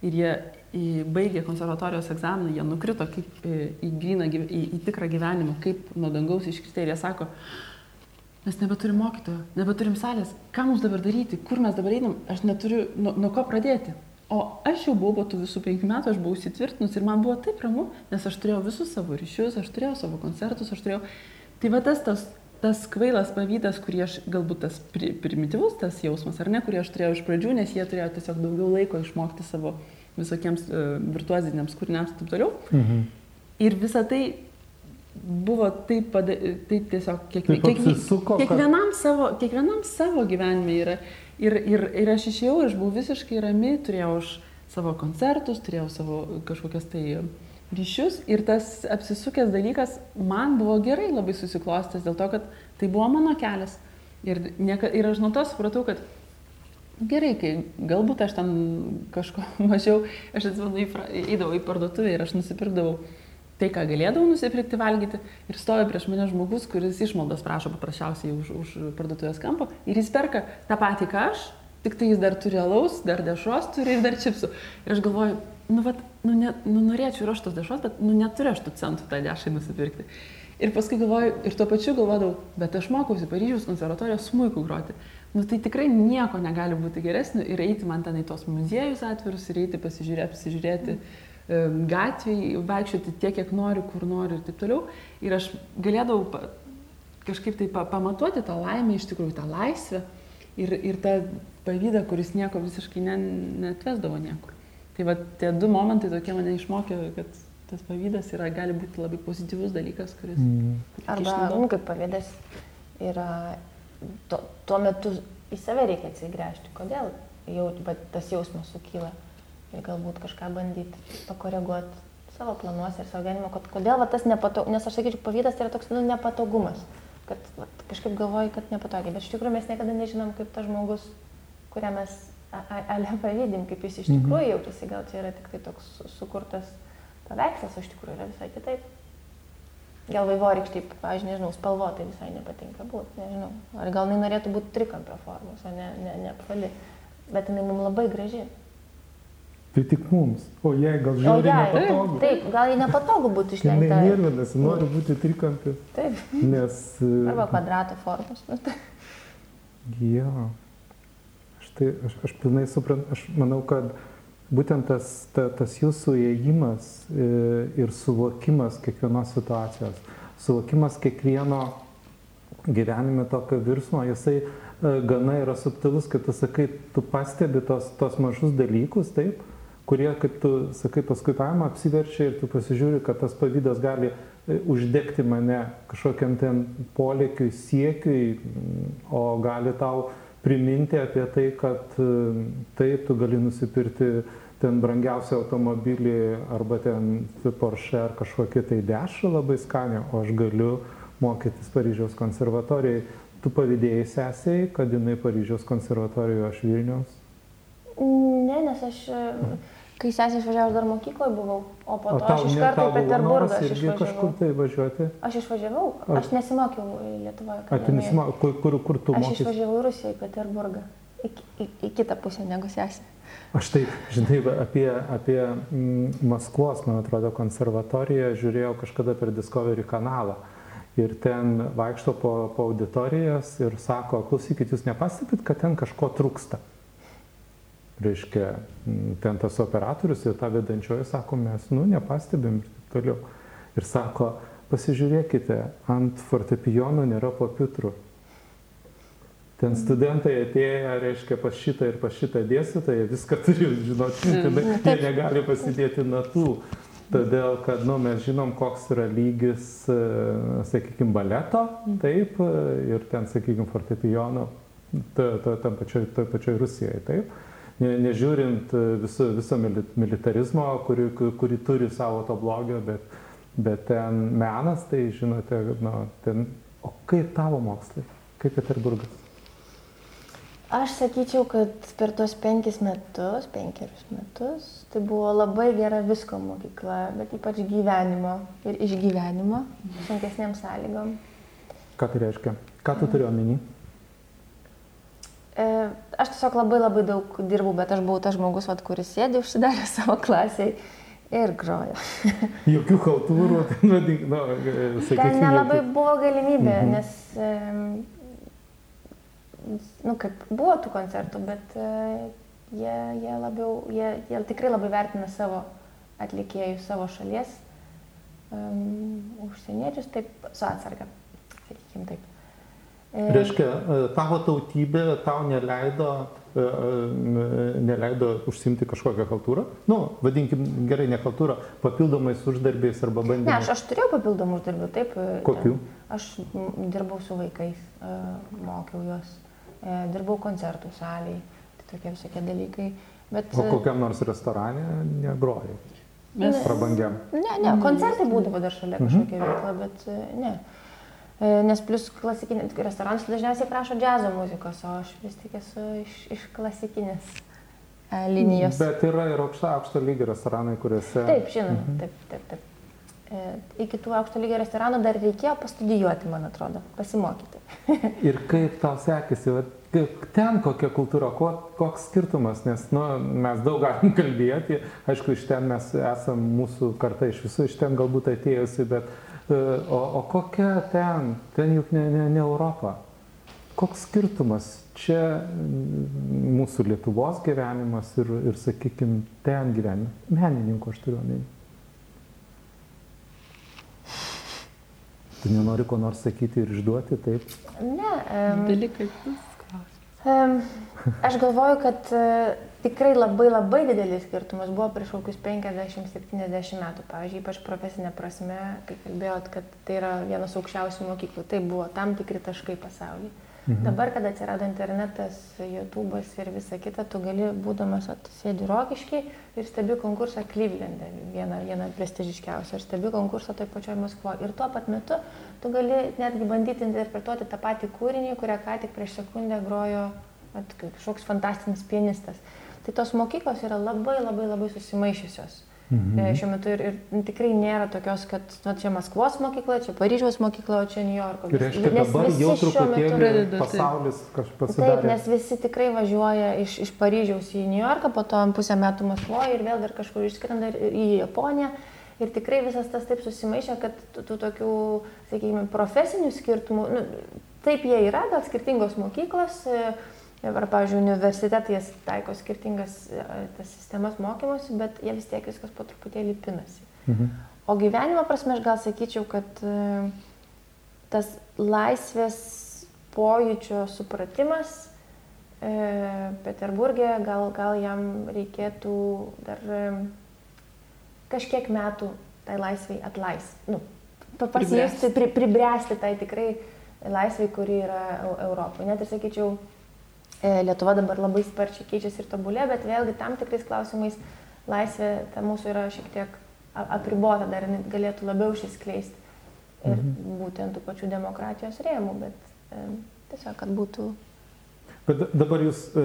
Speaker 2: ir jie baigė konservatorijos egzaminą, jie nukrito kaip į, į, gryną, į, į tikrą gyvenimą, kaip nuo dangaus iškritė ir jie sako, mes nebeturim mokytojo, nebeturim salės, ką mums dabar daryti, kur mes dabar einam, aš neturiu nuo, nuo ko pradėti. O aš jau buvau po tų visų penkių metų, aš buvau įsitvirtinus ir man buvo taip ramu, nes aš turėjau visus savo ryšius, aš turėjau savo koncertus, aš turėjau... Tai va tas, tas, tas kvailas pavydas, kurį aš, galbūt tas pri, primityvus tas jausmas, ar ne, kurį aš turėjau iš pradžių, nes jie turėjo tiesiog daugiau laiko išmokti savo visokiems uh, virtuoziniams kūriniams ir taip toliau. Mhm. Ir visa tai buvo taip, pada, taip tiesiog kiekvie,
Speaker 1: Taip apsisuko, kad-
Speaker 2: kiekvienam, savo, kiekvienam savo gyvenime yra. Ir, ir, ir aš išėjau, aš buvau visiškai rami, turėjau aš savo koncertus, turėjau savo kažkokias tai ryšius ir tas apsisukęs dalykas man buvo gerai labai susiklostęs dėl to, kad tai buvo mano kelias. Ir, nieka, ir aš nuo to supratau, kad gerai, kai galbūt aš ten kažko mažiau, aš atsimenu, į fra- eidavau į parduotuvę ir aš nusipirkdavau tai, ką galėdavau nusipirkti valgyti ir stovi prieš mane žmogus, kuris išmaldos prašo paprasčiausiai už, už parduotuvės kampo ir jis perka tą patį, ką aš, tik tai jis dar turi alaus, dar dešros turi ir dar čipsų. Ir aš galvoju, nu, vat, nu, ne, nu norėčiau ir aš tos dešros, bet nu, neturiu aš tų centų tą dešai nusipirkti. Ir paskui galvoju, ir tuo pačiu galvodavau, bet aš mokausi Paryžiaus konservatorijos smūkų groti. Nu tai tikrai nieko negali būti geresnio ir eiti man ten į tos muziejus atvirus ir eiti pasižiūrėti, pasižiūrėti mm. Gatviai, vaikščioti tiek, kiek noriu, kur noriu ir taip toliau. Ir aš galėdavau kažkaip tai pa, pamatuoti tą laimę, iš tikrųjų tą laisvę ir, ir tą pavydą, kuris nieko visiškai ne, netvesdavo niekur. Tai va tie du momentai tokie mane išmokė, kad tas pavydas yra, gali būti labai pozityvus dalykas, kuris...
Speaker 1: Mm.
Speaker 3: Arba, nu, kaip pavėdas yra, to, tuo metu į save reikia atsigręžti. Kodėl jau tas jausmas sukyla ir galbūt kažką bandyti pakoreguoti savo planuose ir savo gyvenimo, kad kodėl va, tas nepatogumas, nes aš sakyčiau, pavydas tai yra toks nu, nepatogumas, kad va, kažkaip galvoju, kad nepatogiai, bet iš tikrųjų mes niekada nežinom, kaip tas žmogus, kurią mes ale pavydim, kaip jis iš
Speaker 1: Mhm.
Speaker 3: tikrųjų jaučiasi, gal čia yra tik tai toks su- sukurtas paveikslas, o iš tikrųjų yra visai kitaip. Gal vaivorykštė, aš nežinau, spalvotai visai nepatinka būti, nežinau. Ar gal jinai norėtų būti trikampio formos, o ne, ne, ne apvali. Bet jinai mums labai graži.
Speaker 1: Tai tik mums. O jai gal žiūri
Speaker 3: jai,
Speaker 1: nepatogu.
Speaker 3: taip, gal jai nepatogu būti išlenkta.
Speaker 1: nervinasi, nori būti trikampi,
Speaker 3: Taip,
Speaker 1: nes... e,
Speaker 3: arba kvadrato formos. Nu, tai-
Speaker 1: Jo. Aš, tai, aš, aš pilnai suprantu, aš manau, kad būtent tas, ta, tas jūsų įėjimas e, ir suvokimas kiekvienos situacijos, suvokimas kiekvieno gyvenime tokio virsmo, jisai e, gana yra subtilus, kad tu sakai, tu pastebi tos, tos mažus dalykus, taip, kurie, kaip tu sakai, paskui paima, apsiverčia ir tu pasižiūri, kad tas pavydas gali e, uždegti mane kažkokiam ten polėkiui, siekiui, mm, o gali tau priminti apie tai, kad e, taip, tu gali nusipirkti ten brangiausią automobilį arba ten Porsche ar kažkokį tai dešrą labai skanę, o aš galiu mokytis Paryžiaus konservatorijai. Tu pavydėjai sesiai, kad jinai Paryžiaus konservatorijoje, aš Vilniaus.
Speaker 3: Ne, nes aš, e, kai sesė išvažiavo, aš dar mokykloje buvau, o po to aš iš karto į Peterburgą aš
Speaker 1: irgi kažkur tai važiuoti?
Speaker 3: Aš išvažiavau,
Speaker 1: Ar-
Speaker 3: aš nesimokiau Lietuvoje.
Speaker 1: Ar tu
Speaker 3: akademijoje.
Speaker 1: nesimok, kur, kur, kur tu
Speaker 3: Aš
Speaker 1: mokysi?
Speaker 3: išvažiavau į Rusiją, į Peterburgą. Į, į, į kitą pusę negu sesė.
Speaker 1: Aš taip, žinai, apie, apie mm, Maskvos, man atrodo, konservatoriją žiūrėjau kažkada per Discovery kanalą. Ir ten vaikšto po, po auditorijas ir sako, klausykit, jūs nepastebit, kad ten kažko trūksta. Reiškia, mm, ten tas operatorius ir ta vedančioji sako, mes, nu, nepastebim ir taip toliau. Ir sako, pasižiūrėkite, ant fortepijonų nėra papitrų. Ten studentai atėję, reiškia, pas šitą ir pas šitą dėstytoją, viską turi žinoti, tada jie negali pasidėti natų. Todėl, kad nu, mes žinom, koks yra lygis, sakykime, baleto, taip, e, ir ten, sakykime, fortepijono, ta- ta- tam pačioj, toj pačioj Rusijoje, taip. Ne, nežiūrint e, viso, viso mili- militarizmo, kuri, kuri turi savo to blogio, bet, bet ten menas, tai žinote, nu, ten, o kaip tavo mokslai, kaip Peterburgas?
Speaker 3: Aš sakyčiau, kad per tuos penkis metus, penkerius metus, tai buvo labai gera visko mokykla, bet ypač gyvenimo ir išgyvenimo, sunkesniam sąlygom.
Speaker 1: Ką tai reiškia? Ką tu turi omeny?
Speaker 3: E, aš tiesiog labai labai daug dirbau, bet aš buvau tas žmogus, vat, kuris sėdė užsidarė savo klasiai ir grojo.
Speaker 1: Jokių ten vadink, nu, sakykime.
Speaker 3: Ten nelabai buvo galimybė, mhm. nes, nu, kaip buvo tų koncertų, bet e, jie, jie labiau, jie, jie tikrai labai vertina savo atlikėjus, savo šalies, um, užsieniečius, taip, su atsarga, sakykime taip.
Speaker 1: E, Reiškia, e, tavo tautybė tau neleido, e, neleido užsimti kažkokią kultūrą? Nu, vadinkim gerai, ne kultūrą, papildomais uždarbiais arba bandymais.
Speaker 3: Ne, aš, aš turėjau papildomų uždarbių, taip.
Speaker 1: Kokių?
Speaker 3: Aš dirbau su vaikais, mokiau juos, dirbau koncertų saliai, tai tokie visokie dalykai. Bet...
Speaker 1: O kokiam nors restorane negrojai? Mes prabangiam.
Speaker 3: Ne, ne, koncertai būdavo dar šalia mhm. kažkokia veikla, bet ne. E, nes plus klasikinė, restoranas dažniausiai prašo džiazo muzikos, o aš vis tik esu iš, iš klasikinės e, linijos.
Speaker 1: Bet yra ir aukšto, aukšto lygio restoranai, kuriuose...
Speaker 3: Taip, žinoma, mhm. taip, taip, taip. E, iki tų aukšto lygio restoranų dar reikėjo pastudijuoti, man atrodo, pasimokyti.
Speaker 1: ir kaip tau sekėsi, ten kokia kultūra, koks skirtumas, nes nu, mes daug galim kalbėti, aišku, iš ten mes esame, mūsų karta iš visų iš ten galbūt atėjusi, bet o, o kokia ten? Ten juk ne, ne, ne Europa. Koks skirtumas čia mūsų Lietuvos gyvenimas ir, ir sakykime, ten gyvenimas? Menininko aš turiu omeny. Tu nenori ko nors sakyti ir išduoti, taip?
Speaker 3: Ne. Um,
Speaker 2: Dalykai.
Speaker 3: Um, aš galvoju, kad uh, tikrai labai labai didelis skirtumas buvo prieš kokius 50-70 metų. Pavyzdžiui, ypač profesinė prasme, kai kalbėjot, kad tai yra vienas aukščiausių mokyklų, tai buvo tam tikri taškai pasaulyje. Mhm. Dabar, kada atsirado internetas, YouTube'as ir visa kita, tu gali, būdamas atsėdi rokiškai ir stebi konkursą Klyvlende, vieną, vieną prestižiškiausią, ir stebi konkursą toj pačioj Maskvoje. Ir tuo pat metu tu gali netgi bandyti interpretuoti tą patį kūrinį, kurią ką tik prieš sekundę grojo kažkoks fantastinis pianistas. Tai tos mokyklos yra labai labai labai susimaišysios. Mhm. E, šiuo metu ir, ir tikrai nėra tokios, kad nu, čia Maskvos mokykla, čia Paryžiaus mokykla, o čia New Yorko.
Speaker 1: Ir reiškia, nes dabar jau truputėlį metu... pasaulis kažkas pasidarė.
Speaker 3: Taip, nes visi tikrai važiuoja iš, iš Paryžiaus į New Yorką, po to pusę metų Maskvoje ir vėl dar kažkur išskrenda į Japoniją. Ir tikrai visas tas taip susimaišė, kad tų, tų tokių, sakykime, profesinių skirtumų, nu, taip jie yra, gal skirtingos mokyklos. E, Ar, pavyzdžiui, universitetai jas taiko skirtingas e, tas sistemas mokymosi, bet jie vis tiek viskas po truputėlį pinasi. Mhm. O gyvenimo prasme aš gal sakyčiau, kad e, tas laisvės pojūčio supratimas e, Peterburgė, gal, gal jam reikėtų dar e, kažkiek metų tai laisvai atlais, nu, pasijusti, pri, pribręsti tai tikrai laisvai, kuri yra Europoje. Net ir sakyčiau, Lietuva dabar labai sparčiai keičiasi ir tobulė, bet vėlgi tam tikrais klausimais laisvė ta mūsų yra šiek tiek apribota, dar galėtų labiau išsiskleisti ir mhm. būtent tų pačių demokratijos rėmų, bet e, tiesiog, kad būtų
Speaker 1: Bet dabar jūs e,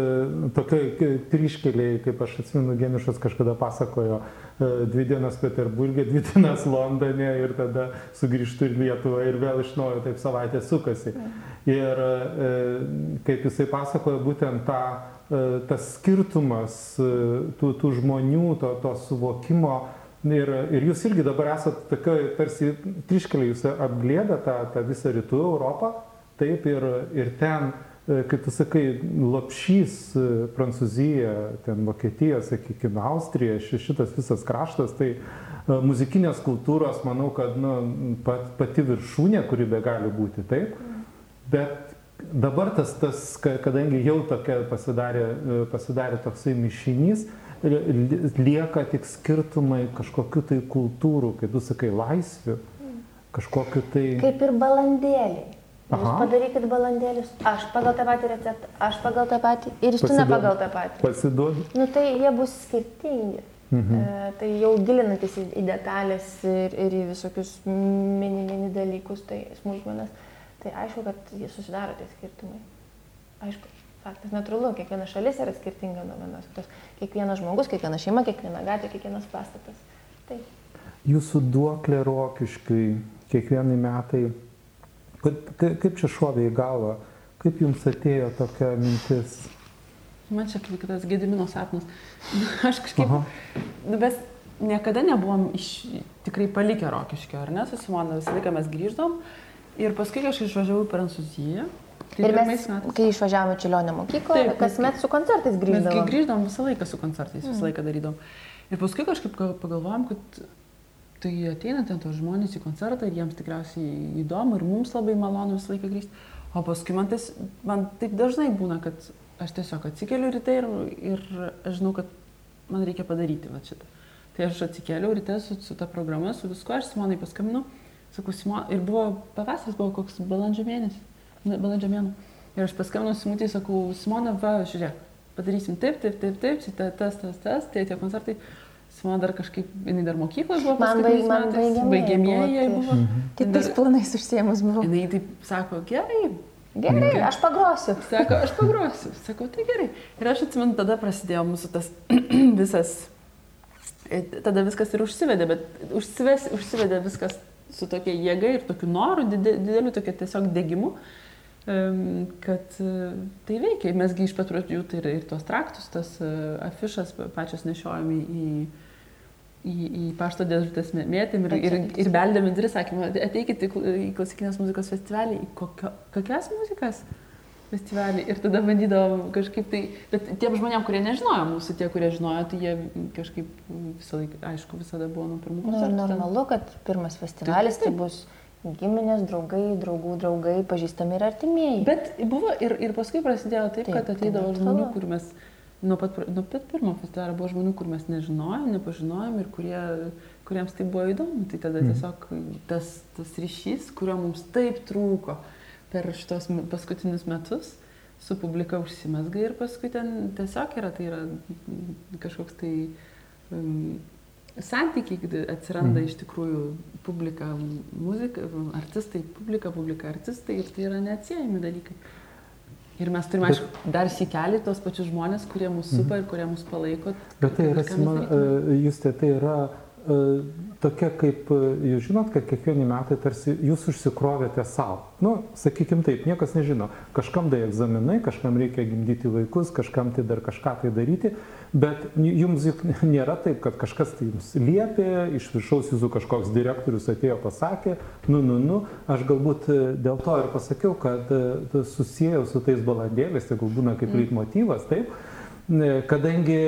Speaker 1: tokiai kryškeliai, kaip aš atsimenu, Genišas kažkada pasakojo, e, dvi dienas Peterburgė, dvi dienas Londone ir tada sugrįžtų į Lietuvą ir vėl iš naujo taip savaitę sukasi. Ir e, kaip jisai pasakojo, būtent tą, e, tas skirtumas e, tų, tų žmonių, to, to suvokimo. Ir, ir jūs irgi dabar esate tokia, tarsi kryškeliai, jūs apglėdę tą, tą visą rytų Europą, taip ir, ir ten E, kaip tu sakai, Lopšys, e, Prancūzija, ten Vokietija, sakykime, Austrija, šitas visas kraštas, tai e, muzikinės kultūros, manau, kad nu, pat, pati viršūnė, kuri be gali būti, taip. Bet dabar tas, tas kadangi jau tokia pasidarė, pasidarė toksai mišinys, lieka tik skirtumai kažkokiu tai kultūrų, kai tu sakai laisvių, kažkokiu tai...
Speaker 3: Kaip ir balandėliai. Jūs padarykit balandėlius, aš pagal tą patį receptą, aš pagal tą patį ir Justina pagal tą patį.
Speaker 1: Pasiduodu.
Speaker 3: Nu tai jie bus skirtingi. Mhm. E, tai jau gilinantis į, į detalės ir, ir į visokius mini, mini dalykus, tai smulkmenas, tai aišku, kad jie susidaro tie skirtumai. Aišku, faktas natūralu, kiekviena šalis yra skirtinga nuo vienos kitos. Kiekvienas žmogus, kiekviena šeima, kiekviena gatvė, kiekvienas pastatas. Taip.
Speaker 1: Jūsų duoklė rokiškai kiekvienai metai Kaip čia šovė į galvą Kaip jums atėjo tokia mintis?
Speaker 2: Man čia kaip tas Gedimino sapnas. Aš kažkaip, Aha. nu, bet niekada nebuvom iš, tikrai palikę rokiškio, ar ne, su Simona, visą laiką mes grįždom. Ir paskui kažkaip išvažiavau į Prancūziją.
Speaker 3: Tai ir mes, metais. kai išvažiavome Čilionio mokyklą, Taip, kasmet su koncertais grįždom.
Speaker 2: Mes grįždom visą laiką su koncertais, visą mm. laiką darydom. Ir paskui kažkaip pagalvojom, kad tai ateina ten tos žmonės į koncertą ir jiems tikriausiai įdomu ir mums labai malonu visą laiką grįžti. O paskui man, tais, man taip dažnai būna, kad aš tiesiog atsikeliu ryte ir, ir aš žinau, kad man reikia padaryti va šitą. Tai aš atsikėliau ryte su, su ta programa, su viskuo, aš Simonai paskambinu, sakau, Simon, ir buvo pavasaris, buvo koks balandžio mėnesis, balandžio mėnų. Ir aš paskambinau Simutį, sakau, Simona, va, žiūrėk, padarysim taip, taip, taip, taip, taip tas, tas, tas, tai tie koncertai. Simona dar kažkaip, jinai dar mokykloje buvo,
Speaker 3: man, baig, man
Speaker 2: baigiamieji jai buvo.
Speaker 3: Mhm. Kitais planais užsiemus buvo.
Speaker 2: Jinai taip sako, gerai,
Speaker 3: Gerai, okay. aš pagrosiu.
Speaker 2: Sako, aš pagrosiu. Sakau, tai gerai. Ir aš atsimenu, tada prasidėjo mūsų tas visas tada viskas ir užsivedė, bet užsives, užsivedė viskas su tokia jėga ir tokiu noru, dideliu tokia tiesiog degimu, kad e, tai veikia. Mesgi iš pradžių tai ir, ir tos traktus, tas e, afišas pačios nešiojami į, į, į pašto dėžutės mėtėm ir, ir, ir beldėm į duris, sakėme, ateikite į klasikinės muzikos festivalį, į kokio, kokias muzikas? festivalį ir tada bandydavom kažkaip tai, bet tiem žmonėm, kurie nežinojo mūsų, tie, kurie žinojo, tai jie kažkaip visą laiką, aišku, visada buvo nuo pirmų.
Speaker 3: Nu, normalu, kad pirmas festivalis tai, tai bus giminės, draugai, draugų draugai, pažįstami ir artimieji.
Speaker 2: Bet buvo ir, ir paskui prasidėjo taip, taip kad ateidavo tai žmonių, kur mes nuo pat, nuo pat pirmo festivalio buvo žmonių, kur mes nežinojom, nepažinojom ir kurie, kuriems tai buvo įdomu. Tai tada mm. tiesiog tas, tas ryšys, kurio mums taip trūko. Per šitos paskutinius metus su publika užsimesga ir paskui ten tiesiog yra, tai yra kažkoks tai um, santykiai atsiranda mm. iš tikrųjų publika, muzika, artistai, publika, publika, artistai ir tai yra neatsiejami dalykai. Ir mes turime, aišku, dar sikelį tos pačius žmonės, kurie mūsų supa mm. ir kurie mūsų palaiko.
Speaker 1: Bet tai yra, jūs tai, tai yra E, tokia kaip, e, jūs žinot, kad kiekvieni metai tarsi jūs užsikrovėte savo. Nu, sakykim taip, niekas nežino. Kažkam tai egzaminai, kažkam reikia gimdyti vaikus, kažkam tai dar kažką tai daryti, bet jums juk nėra taip, kad kažkas tai jums liepė, iš viršaus jūsų kažkoks direktorius atėjo pasakė, nu, nu, nu, aš galbūt e, dėl to ir pasakiau, kad susijęs su tais balandėliais, tai galbūt būna kaip mm. leitmotyvas, taip kadangi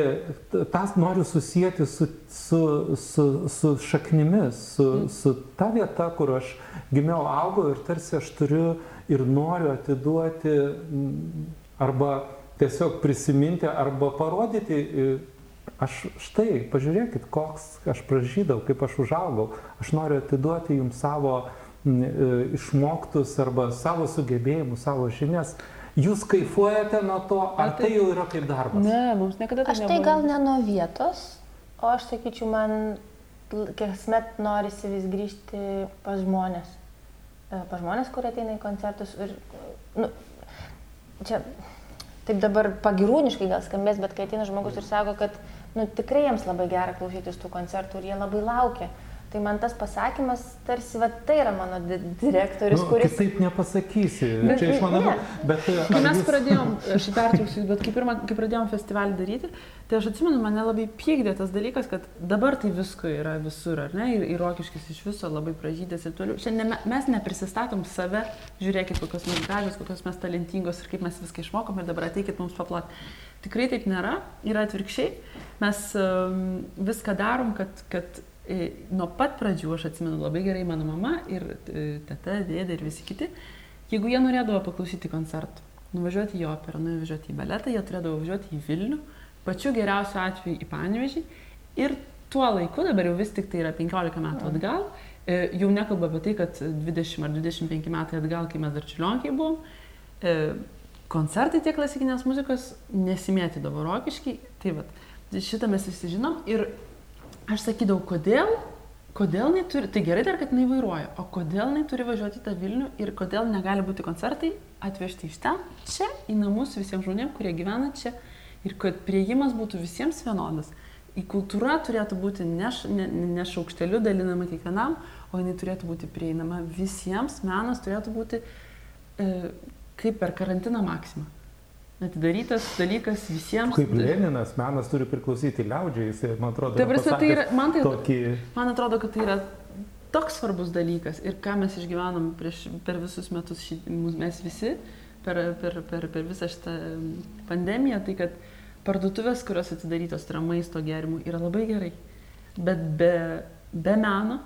Speaker 1: tas noriu susijęti su, su, su, su šaknimis, su, mm. su ta vieta, kur aš gimiau, augau ir tarsi aš turiu ir noriu atiduoti arba tiesiog prisiminti arba parodyti, aš štai, pažiūrėkit, koks aš pražydau, kaip aš užaugau, aš noriu atiduoti jums savo e, išmoktus arba savo sugebėjimus, savo žinias Jūs kaifuojate nuo to, ar tai jau yra kaip darbas?
Speaker 2: Ne, mums niekada
Speaker 3: tai Aš tai gal ne nuo vietos, o aš sakyčiau, man kasmet norisi vis grįžti pas žmonės. E, pas žmonės, kurie ateina į koncertus. Ir, nu, čia taip dabar pagirūniškai gal skambės, bet kai ateina žmogus ir sako, kad nu, tikrai jiems labai gera klausytis tų koncertų ir jie labai laukia. Tai man tas pasakymas, tarsi, va, tai yra mano di direktorius, nu, kuris...
Speaker 1: Taip nepasakysi. Bet, Čia iš mano... Bet,
Speaker 2: kai mes jūs... pradėjom, aš pertrauksiu, bet kai, pirma, kai pradėjom festivalį daryti, tai aš atsimenu, mane labai pykdė tas dalykas, kad dabar tai visko yra visur, ar ne? Ir, ir rokiškis iš viso labai pražydęs ir toliau. Šiandien mes neprisistatom save, žiūrėkit, kokios mes gražios, kokios mes talentingos ir kaip mes viską išmokom ir dabar ateikit mums paplot. Tikrai taip nėra, yra atvirkščiai. Mes um, viską darom, kad, kad E, nuo pat pradžių, aš atsimenu labai gerai mano mama ir e, teta, dėdė ir visi kiti, jeigu jie norėdavo paklausyti koncertų, nuvažiuoti į operą, nuvažiuoti į baletą, jie turėdavo važiuoti į Vilnių, pačiu geriausiu atveju į Panevežį ir tuo laiku, dabar jau vis tik tai yra 15 metų atgal, e, jau nekalba apie tai, kad 20 ar 25 metai atgal, kai mes dar čiulionkiai buvom, koncertai tiek klasikinės muzikos nesimėtydavo rokiškai, tai va, šitą mes visi žinom ir aš sakydavau, kodėl, kodėl jinai turi, tai gerai dar, kad jinai vairuoja, o kodėl jinai turi važiuoti į tą Vilnių ir kodėl negali būti koncertai atvežti iš ten, čia, į namus visiems žmonėms, kurie gyvena čia ir kad prieimas būtų visiems vienodas. Į kultūrą turėtų būti ne, ne, ne šaukšteliu dalinama kiekvienam, o jinai turėtų būti prieinama visiems, menas turėtų būti e, kaip per karantiną Maksima. Atidarytas dalykas visiems.
Speaker 1: Kaip Leninas, menas turi priklausyti liaudžiai, jis, man atrodo,
Speaker 2: Taip, prasme, tai yra, man, tai,
Speaker 1: tokį...
Speaker 2: man atrodo, kad tai yra toks svarbus dalykas ir ką mes išgyvenom prieš, per visus metus, šį, mes visi, per, per, per, per visą šitą pandemiją, tai kad parduotuvės, kurios atidarytos, tai yra maisto gerimų, yra labai gerai. Bet be, be meno,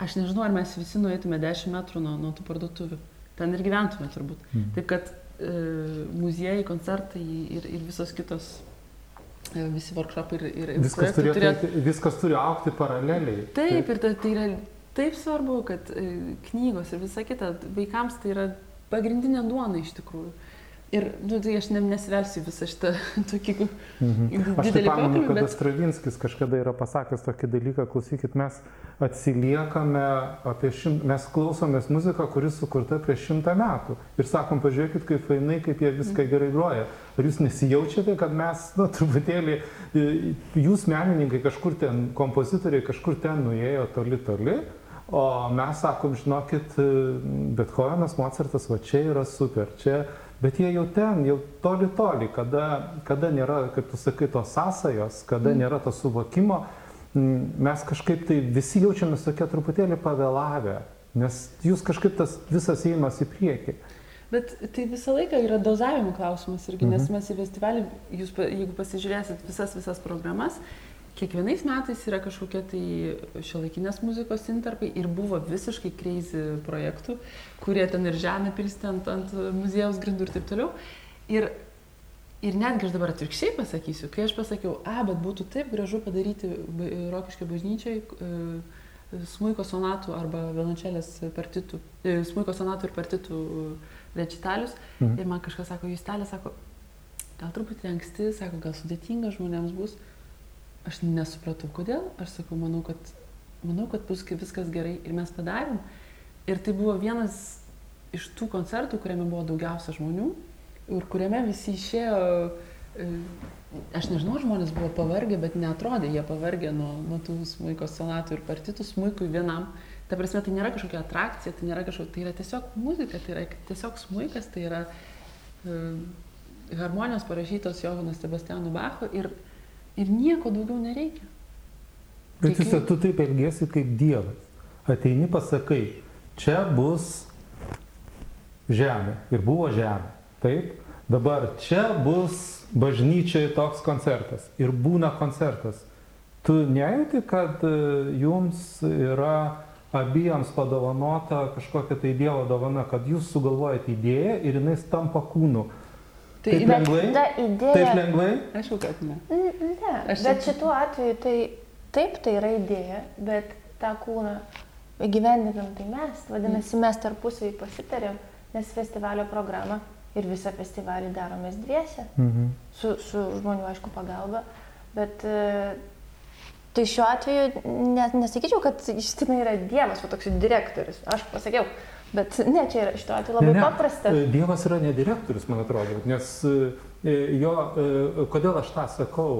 Speaker 2: aš nežinau, ar mes visi nueitume 10 metrų nuo, nuo tų parduotuvių. Ten ir gyventume turbūt. Mm. Taip kad muziejai, koncertai ir, ir visos kitos, e, visi workshopai ir, ir
Speaker 1: viskas, turėtų, turėtų, viskas turi aukti paraleliai.
Speaker 2: Taip, taip. ir tai, tai yra taip svarbu, kad e, knygos ir visa kita vaikams tai yra pagrindinė duona iš tikrųjų. Ir, nu, tai aš ne, nesivelsiu visą šitą tokį mhm.
Speaker 1: Aš tai pamenu, kad bet... Stravinskis kažkada yra pasakęs tokį dalyką, klausykit, mes atsiliekame apie šimtą, mes klausomės muziką, kuris sukurta prieš šimtą metų. Ir sakom, pažiūrėkit, kaip fainai, kaip jie viską mhm. gerai groja. Ar jūs nesijaučiate, kad mes, nu, truputėlį, jūs menininkai kažkur ten, kompozitoriai kažkur ten nuėjo toli toli, o mes sakom, žinokit, Bethovenas, Mozartas, va čia yra super, čia Bet jie jau ten, jau toli toli, kada, kada nėra, kaip tu sakai, tos sąsajos, kada mm. nėra to suvokimo, mes kažkaip tai visi jaučiamės tokie truputėlį pavėlavę, nes jūs kažkaip tas visas įimas į priekį.
Speaker 2: Bet tai visą laiką yra dozavimo klausimas irgi, nes mhm. mes į festivalį, jūs, jeigu pasižiūrėsit visas visas programas, kiekvienais metais yra kažkokie tai šiuolaikinės muzikos interpai ir buvo visiškai crazy projektų, kurie ten ir žemė pilsti ant, ant muziejaus grindų ir taip toliau. Ir, ir netgi aš dabar atvirkščiai pasakysiu, kai aš pasakiau, a, bet būtų taip gražu padaryti Rokiškio bažnyčiai e, smuiko sonatų arba violončelės partitų, e, smuiko sonatų ir partitų rečitalius. Mhm. Ir man kažkas sako, jūs telė, sako, gal truputį anksti, sako, gal sudėtinga žmonėms bus. Aš nesupratau, kodėl. Aš sakau, manau, kad, manau, kad bus viskas gerai ir mes padarėm. Ir tai buvo vienas iš tų koncertų, kuriame buvo daugiausia žmonių ir kuriame visi išėjo, e, aš nežinau, žmonės buvo pavargę, bet netrodė jie pavargę nuo, nuo tų smuiko sonatų ir partitų smuikui vienam. Ta prasme, tai nėra kažkokia atrakcija, tai nėra kažkokia, tai yra tiesiog muzika, tai yra tiesiog smuikas, tai yra uh, harmonijos parašytos Johano Sebastiano Bacho ir Ir nieko daugiau nereikia.
Speaker 1: Bet Kiek... vis tu taip elgesi kaip Dievas. Ateini pasakai, čia bus žemė. Ir buvo žemė. Taip. Dabar čia bus bažnyčiai toks koncertas. Ir būna koncertas. Tu nejauti, kad e, jums yra abiems padovanota kažkokia tai Dievo dovana, kad jūs sugalvojate idėją ir jinai tampa kūnu. Tai taip lengvai?
Speaker 3: Ta idėja.
Speaker 1: Taip lengvai?
Speaker 2: Aišku, kad ne.
Speaker 3: Ne, Aš bet šituo atveju tai taip, tai yra idėja, bet tą kūną įgyvendinam tai mes. Vadinasi, mes tarpusavį pasitarėm, nes festivalio programą ir visą festivalį daromės dviese. -hmm. su, su žmonių, aišku, pagalba. Bet e, tai šiuo atveju net nesakyčiau, kad Justina yra Dievas, o toks direktorius. Aš pasakiau, Bet ne, čia yra šituo atveju labai ne, ne. paprasta.
Speaker 1: E, Dievas yra ne direktorius, man atrodo, nes e, jo, e, kodėl aš tą sakau,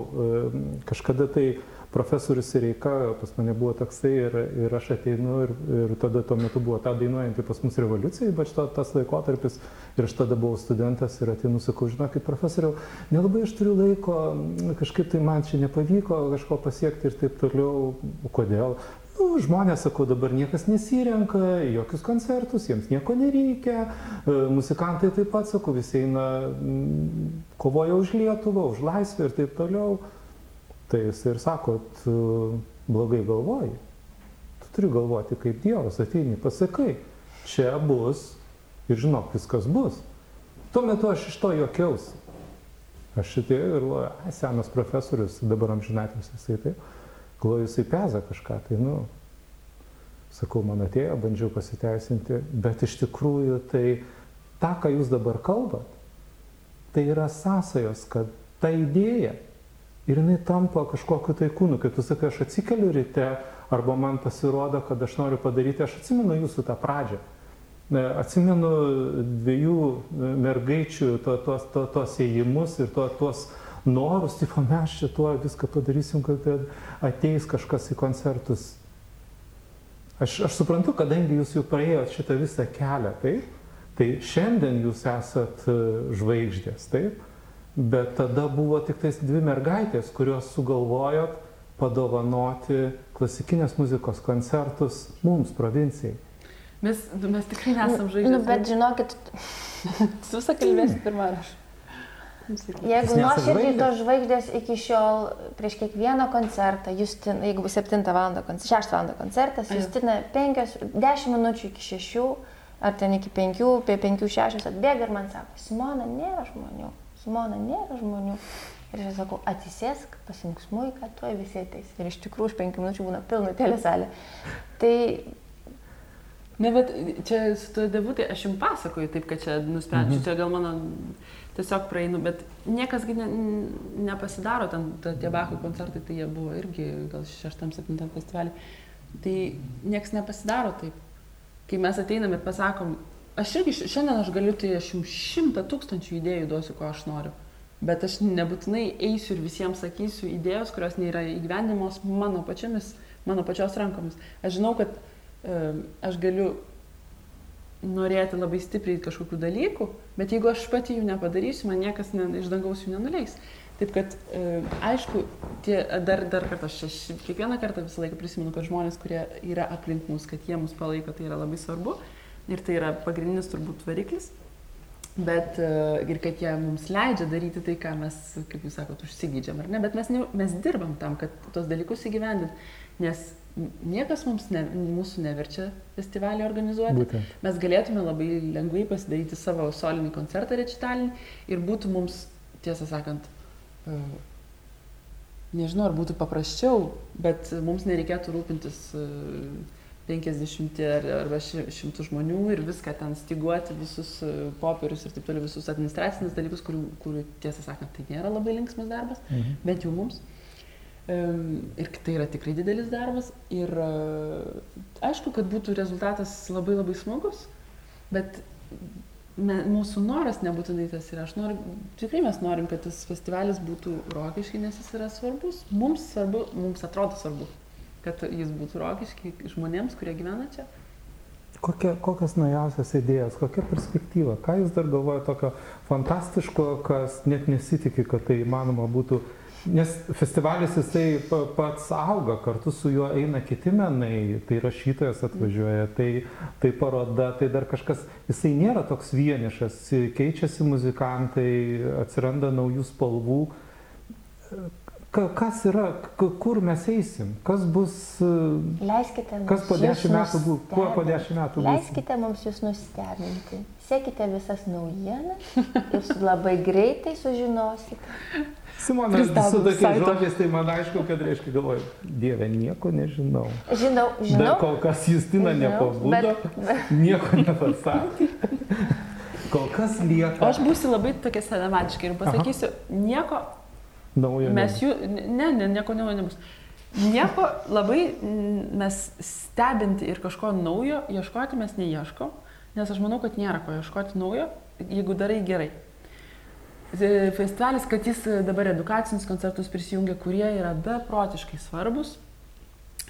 Speaker 1: kažkada tai profesorius Reika pas mane buvo toksai ir, ir aš ateinu ir, ir tada tuo metu buvo ta dainuojanti pas mus revoliucija, ypač to, tas laikotarpis ir aš tada buvau studentas ir ateinu, sakau, žinokit, profesoriau, nelabai aš turiu laiko, kažkaip tai man čia nepavyko kažko pasiekti ir taip toliau, kodėl. Nu, žmonės, sakau, dabar niekas nesirenka, jokius koncertus, jiems nieko nereikia, e, muzikantai taip pat, sakau, visi eina, kovoja už Lietuvą, už laisvę ir taip toliau. Tai jis ir sako, tu blogai galvoji. Tu turi galvoti kaip Dievas, ateini, pasakai, čia bus ir žinok, viskas bus. Tuo metu aš iš to jokiausi. Aš šitai ir galvoju, senas profesorius, dabar amžinatėms jisai taip galvoju, jisai peza kažką, tai, nu, sakau, man atėjo, bandžiau pasiteisinti, bet iš tikrųjų tai tą, ką jūs dabar kalbat, tai yra sąsajos, kad ta idėja ir jinai tampa kažkokiu tai kūnu, kai tu sakai, aš atsikeliu ryte, arba man pasirodo, kad aš noriu padaryti, aš atsimenu jūsų tą pradžią. Atsimenu dviejų mergaičių to, tos, to, tos ėjimus ir to, tuos norus, tipo mes čia tuo viską padarysim, kad ateis kažkas į koncertus. Aš, aš suprantu, kadangi jūs jau praėjot šitą visą kelią, taip, Tai šiandien jūs esat e, žvaigždės, taip? Bet tada buvo tik tais dvi mergaitės, kurios sugalvojot padovanoti klasikinės muzikos koncertus mums, provincijai.
Speaker 2: Mes, mes tikrai nesam žvaigždės.
Speaker 3: Nu, bet žinokit,
Speaker 2: Tu visą kalbėsi pirmą aš.
Speaker 3: Jeigu nuoširdžiai tos žvaigždės iki šiol prieš kiekvieną koncertą, Justin, jeigu bus 7 val. 6 val. koncertas. Justina 5, 10 minučių iki 6, ar ten iki 5, apie 5-6 atbėga ir man sako, Simona, nėra žmonių, Simona, nėra žmonių. Ir aš sakau, atsisėsk, pasimk smuiką, tuoj visi ateis. Ir iš tikrųjų už 5 minučių būna pilna telesalė. Tai
Speaker 2: Ne, bet čia su tuo debutai aš jums pasakoju taip, kad čia nusprendžiu,
Speaker 1: Mhm.
Speaker 2: čia gal mano tiesiog praeinu, bet niekas gi ne, nepasidaro, ten ta- tie Bachų koncertai, tai jie buvo irgi gal šeštam, septintam festivalį. Tai niekas nepasidaro taip. Kai mes ateinam ir pasakom, aš irgi šiandien aš galiu, tai aš jums šimtą tūkstančių idėjų duosiu, ko aš noriu. Bet aš nebūtinai eisiu ir visiems sakysiu idėjos, kurios nėra įgyvendimos mano pačiamis, mano pačios rankomis. Aš žinau, kad e, aš galiu norėti labai stipriai kažkokių dalykų, bet jeigu aš pati jų nepadarysiu, man niekas ne, iš dangaus jų nenuleis. Taip kad, e, aišku, tie, dar, dar kartą, aš ši- kiekvieną kartą visą laiką prisimenu, kad žmonės, kurie yra aplink mus, kad jie mus palaiko, tai yra labai svarbu ir tai yra pagrindinis turbūt variklis. Bet e, ir kad jie mums leidžia daryti tai, ką mes, kaip jūs sakot, užsigydžiam, ar ne, bet mes, ne, mes dirbam tam, kad tos dalykus įgyvendint, nes niekas mums ne, mūsų neverčia festivalį organizuoti.
Speaker 1: Būtent.
Speaker 2: Mes galėtume labai lengvai pasidaryti savo solinį koncertą rečitalinį ir būtų mums, tiesą sakant, e, nežinau, ar būtų paprasčiau, bet mums nereikėtų rūpintis e, 50 ar, arba ši- šimtų žmonių ir viską ten stiguoti, visus e, popierius ir taip toliau, visus administracinius dalykus, kurių, kurių tiesą sakant, tai nėra labai linksmas darbas
Speaker 1: Mhm.
Speaker 2: bent jau mums. Em, Ir tai yra tikrai didelis darbas. Ir e, aišku, kad būtų rezultatas labai labai smagus, bet me, mūsų noras nebūtinai tas yra. Aš noriu, tikrai mes norim, kad tas festivalis būtų rokiškai, nes jis yra svarbus. Mums svarbu, mums atrodo svarbu, kad jis būtų rokiškai žmonėms, kurie gyvena čia.
Speaker 1: Kokia, kokios naujausios idėjos, kokia perspektyva, ką jūs dar galvojate tokio fantastiško, kas net nesitikė, kad tai įmanoma būtų. Nes festivalis jisai pa- pats auga, kartu su juo eina kiti menai, tai rašytojas atvažiuoja, tai, tai paroda, tai dar kažkas, jisai nėra toks vienišas, keičiasi muzikantai, atsiranda naujų spalvų. Ka- Kas yra, kur mes eisim, kas bus,
Speaker 3: leiskite mums
Speaker 1: Kas po dešimt metų bus? Kuo po dešimt metų bus?
Speaker 3: Leiskite mums jūs nustebinti. Sekite visas naujienas ir su labai greitai sužinosite.
Speaker 1: Simona, su tokiais žodžiais, tai man aišku, kad reiškia galvoju, Dieve, nieko nežinau.
Speaker 3: Žinau,
Speaker 1: Bet
Speaker 3: žinau.
Speaker 1: kol kas Justina nepabudo,
Speaker 3: bet-
Speaker 1: nieko nepasakė. Kol kas
Speaker 2: O
Speaker 1: lieka
Speaker 2: aš būsiu labai tokia senamatiška ir pasakysiu, nieko
Speaker 1: naujo.
Speaker 2: Mes jų, ne, ne, nieko naujo nebus. Nieko labai mes stebinti ir kažko naujo ieškoti mes neieškom, nes aš manau, kad nėra ko ieškoti naujo, jeigu darai gerai. E, Festivalis, kad jis e, dabar edukacinius koncertus prisijungia, kurie yra beprotiškai svarbus,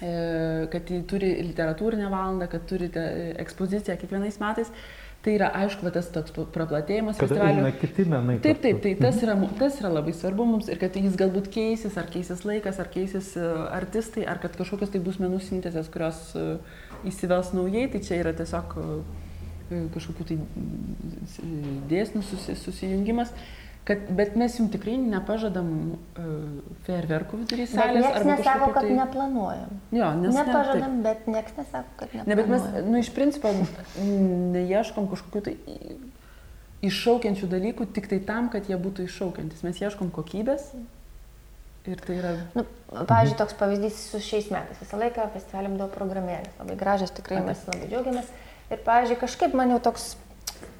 Speaker 2: e, kad jį turi literatūrinę valandą, kad turi te- ekspoziciją kiekvienais metais. Tai yra, aišku, va tas toks praplatėjimas festivalio.
Speaker 1: kiti menai.
Speaker 2: Taip, taip, tai tas yra, mu- tas yra labai svarbu mums ir kad jis galbūt keisis, ar keisis laikas, ar keisis e, artistai, ar kad kažkokios tai bus menų sintezės, kurios e, įsivels naujai, tai čia yra tiesiog e, kažkokių tai dėsnių susi, susijungimas. Kad, bet mes jums tikrai nepažadam uh, fejerverkų vidury
Speaker 3: Bet
Speaker 2: salės.
Speaker 3: niekas nesako,
Speaker 2: kažkokių
Speaker 3: kad
Speaker 2: tai...
Speaker 3: neplanuojam.
Speaker 2: Jo, nes ne-.
Speaker 3: Nepažadam, bet niekas nesako, kad
Speaker 2: Ne, bet mes,
Speaker 3: neplanuojam.
Speaker 2: nu, iš principo, neieškom kažkokių tai iššaukiančių dalykų tik tai tam, kad jie būtų iššaukiantis. Mes ieškom kokybės ir tai yra...
Speaker 3: Nu, pavyzdžiui, toks pavyzdys su šiais metais. Visą laiką festivaliam duoda programėlės. Labai gražios, tikrai mes labai džiaugiamės. Ir, pavyzdžiui, kažkaip man jau toks,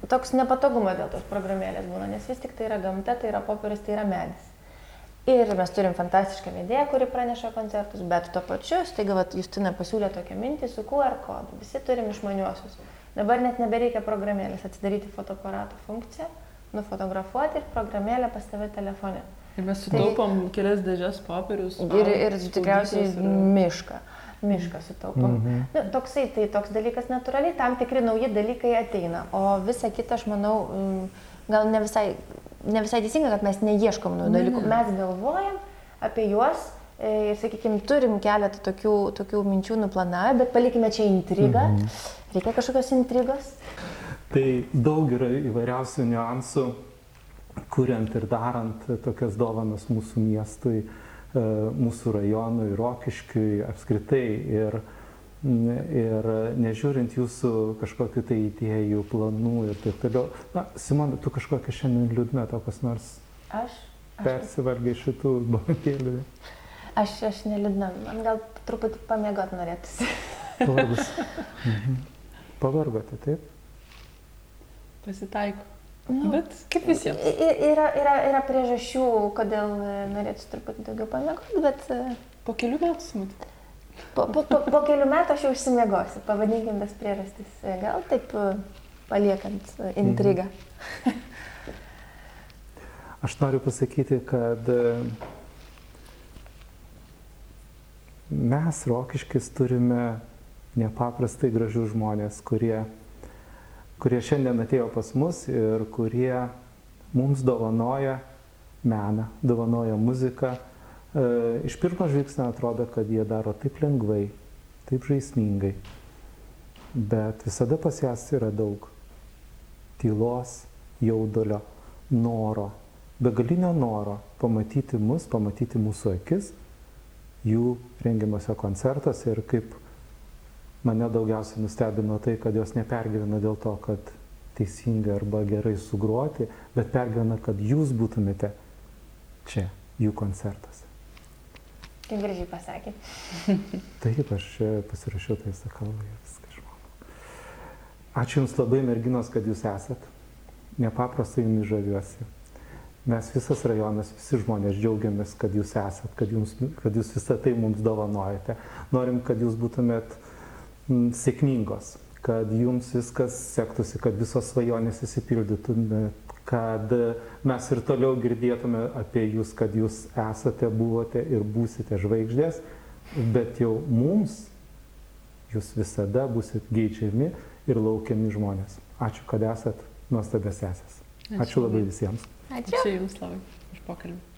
Speaker 3: toks nepatogumas dėl tos programėlės būna, nes vis tik tai yra gamta, tai yra popieris, tai yra medis. Ir mes turim fantastišką vedėją, kuri praneša koncertus, bet tuo pačiu, staiga, vat, Justina pasiūlė tokią mintį su QR kodu. Visi turim išmaniuosius. Dabar net nebereikia programėlės, atsidaryti fotoaparato funkciją, nufotografuoti ir programėlę pas tave telefone.
Speaker 2: Ir mes
Speaker 3: Tai-
Speaker 2: sutaupom kelias dėžės popierius.
Speaker 3: Ir, ir tikriausiai
Speaker 2: ir-
Speaker 3: mišką. Mišką sutaupom.
Speaker 1: Mhm.
Speaker 3: Nu, toksai, tai toks dalykas natūraliai, tam tikri nauji dalykai ateina, o visa kita, aš manau, mm, gal ne visai, ne visai teisinga, kad mes neieškom naujų dalykų,
Speaker 2: ne.
Speaker 3: mes galvojam apie juos e, ir, sakykime, turim keletą tokių, tokių minčių nuplanavę, bet palikime čia intrigą.
Speaker 1: Mhm.
Speaker 3: Reikia kažkokios intrigos.
Speaker 1: Tai daug yra įvairiausių niuansų, kuriant ir darant tokias dovanas mūsų miestui, e, mūsų rajonui, Rokiškiui apskritai. Ir, ir nežiūrint jūsų kažkokiu tai idėjų, planų ir taip toliau. Na, Simona, tu kažkokia šiandien liūdna, tau kas nors
Speaker 3: Aš. Aš,
Speaker 1: persivalgiai šitų bankėlių.
Speaker 3: aš, aš nelidna, man gal truputį pamėgot norėtųsi.
Speaker 1: Pavargus. Mhm. Pavargote, taip?
Speaker 2: Pasitaiko.
Speaker 3: Nu,
Speaker 2: Bet kaip visiems.
Speaker 3: Yra, yra, yra priežasčių, kodėl e, norėčiau truputį daugiau pamiegoti, bet e,
Speaker 2: Po kelių metų smūti.
Speaker 3: po, po, po, po kelių metų aš jau užsimiegosiu, pavadinkim tas priežastis. E, Gal taip paliekant intrigą.
Speaker 1: Aš noriu pasakyti, kad mes, Rokiškis, turime nepaprastai gražių žmonės, kurie, kurie šiandien atėjo pas mus ir kurie mums dovanoja meną, dovanoja muziką. E, Iš pirmo žvilgsnio atrodo, kad jie daro taip lengvai, taip žaismingai, bet visada pas jas yra daug tylos, jaudulio, noro, begalinio noro pamatyti mus, pamatyti mūsų akis jų rengiamuose koncertuose ir kaip mane daugiausiai nustebino tai, kad jos nepergyvena dėl to, kad teisingai arba gerai sugroti, bet pergyvena, kad jūs būtumėte čia, jų koncertuose.
Speaker 3: Kaip gražiai pasakė.
Speaker 1: Taip, aš pasirašiau tai sakau, viską žinau. Ačiū Jums labai, merginos, kad Jūs esat. Nepaprastai Jumis žaviuosi. Mes visas rajonas, visi žmonės džiaugiamės, kad Jūs esat, kad, jums, kad Jūs visą tai mums dovanojate. Norim, kad Jūs būtumėt mm, sėkmingos, kad Jums viskas sektųsi, kad visos svajonės įsipildytumėt, kad mes ir toliau girdėtume apie Jūs, kad Jūs esate, buvote ir būsite žvaigždės, bet jau mums Jūs visada busit geidžiami ir laukiami žmonės. Ačiū, kad esat nuostabės esės. Ačiū labai visiems.
Speaker 3: Ačiū.
Speaker 2: Ačiū Jums labai už pokalbį.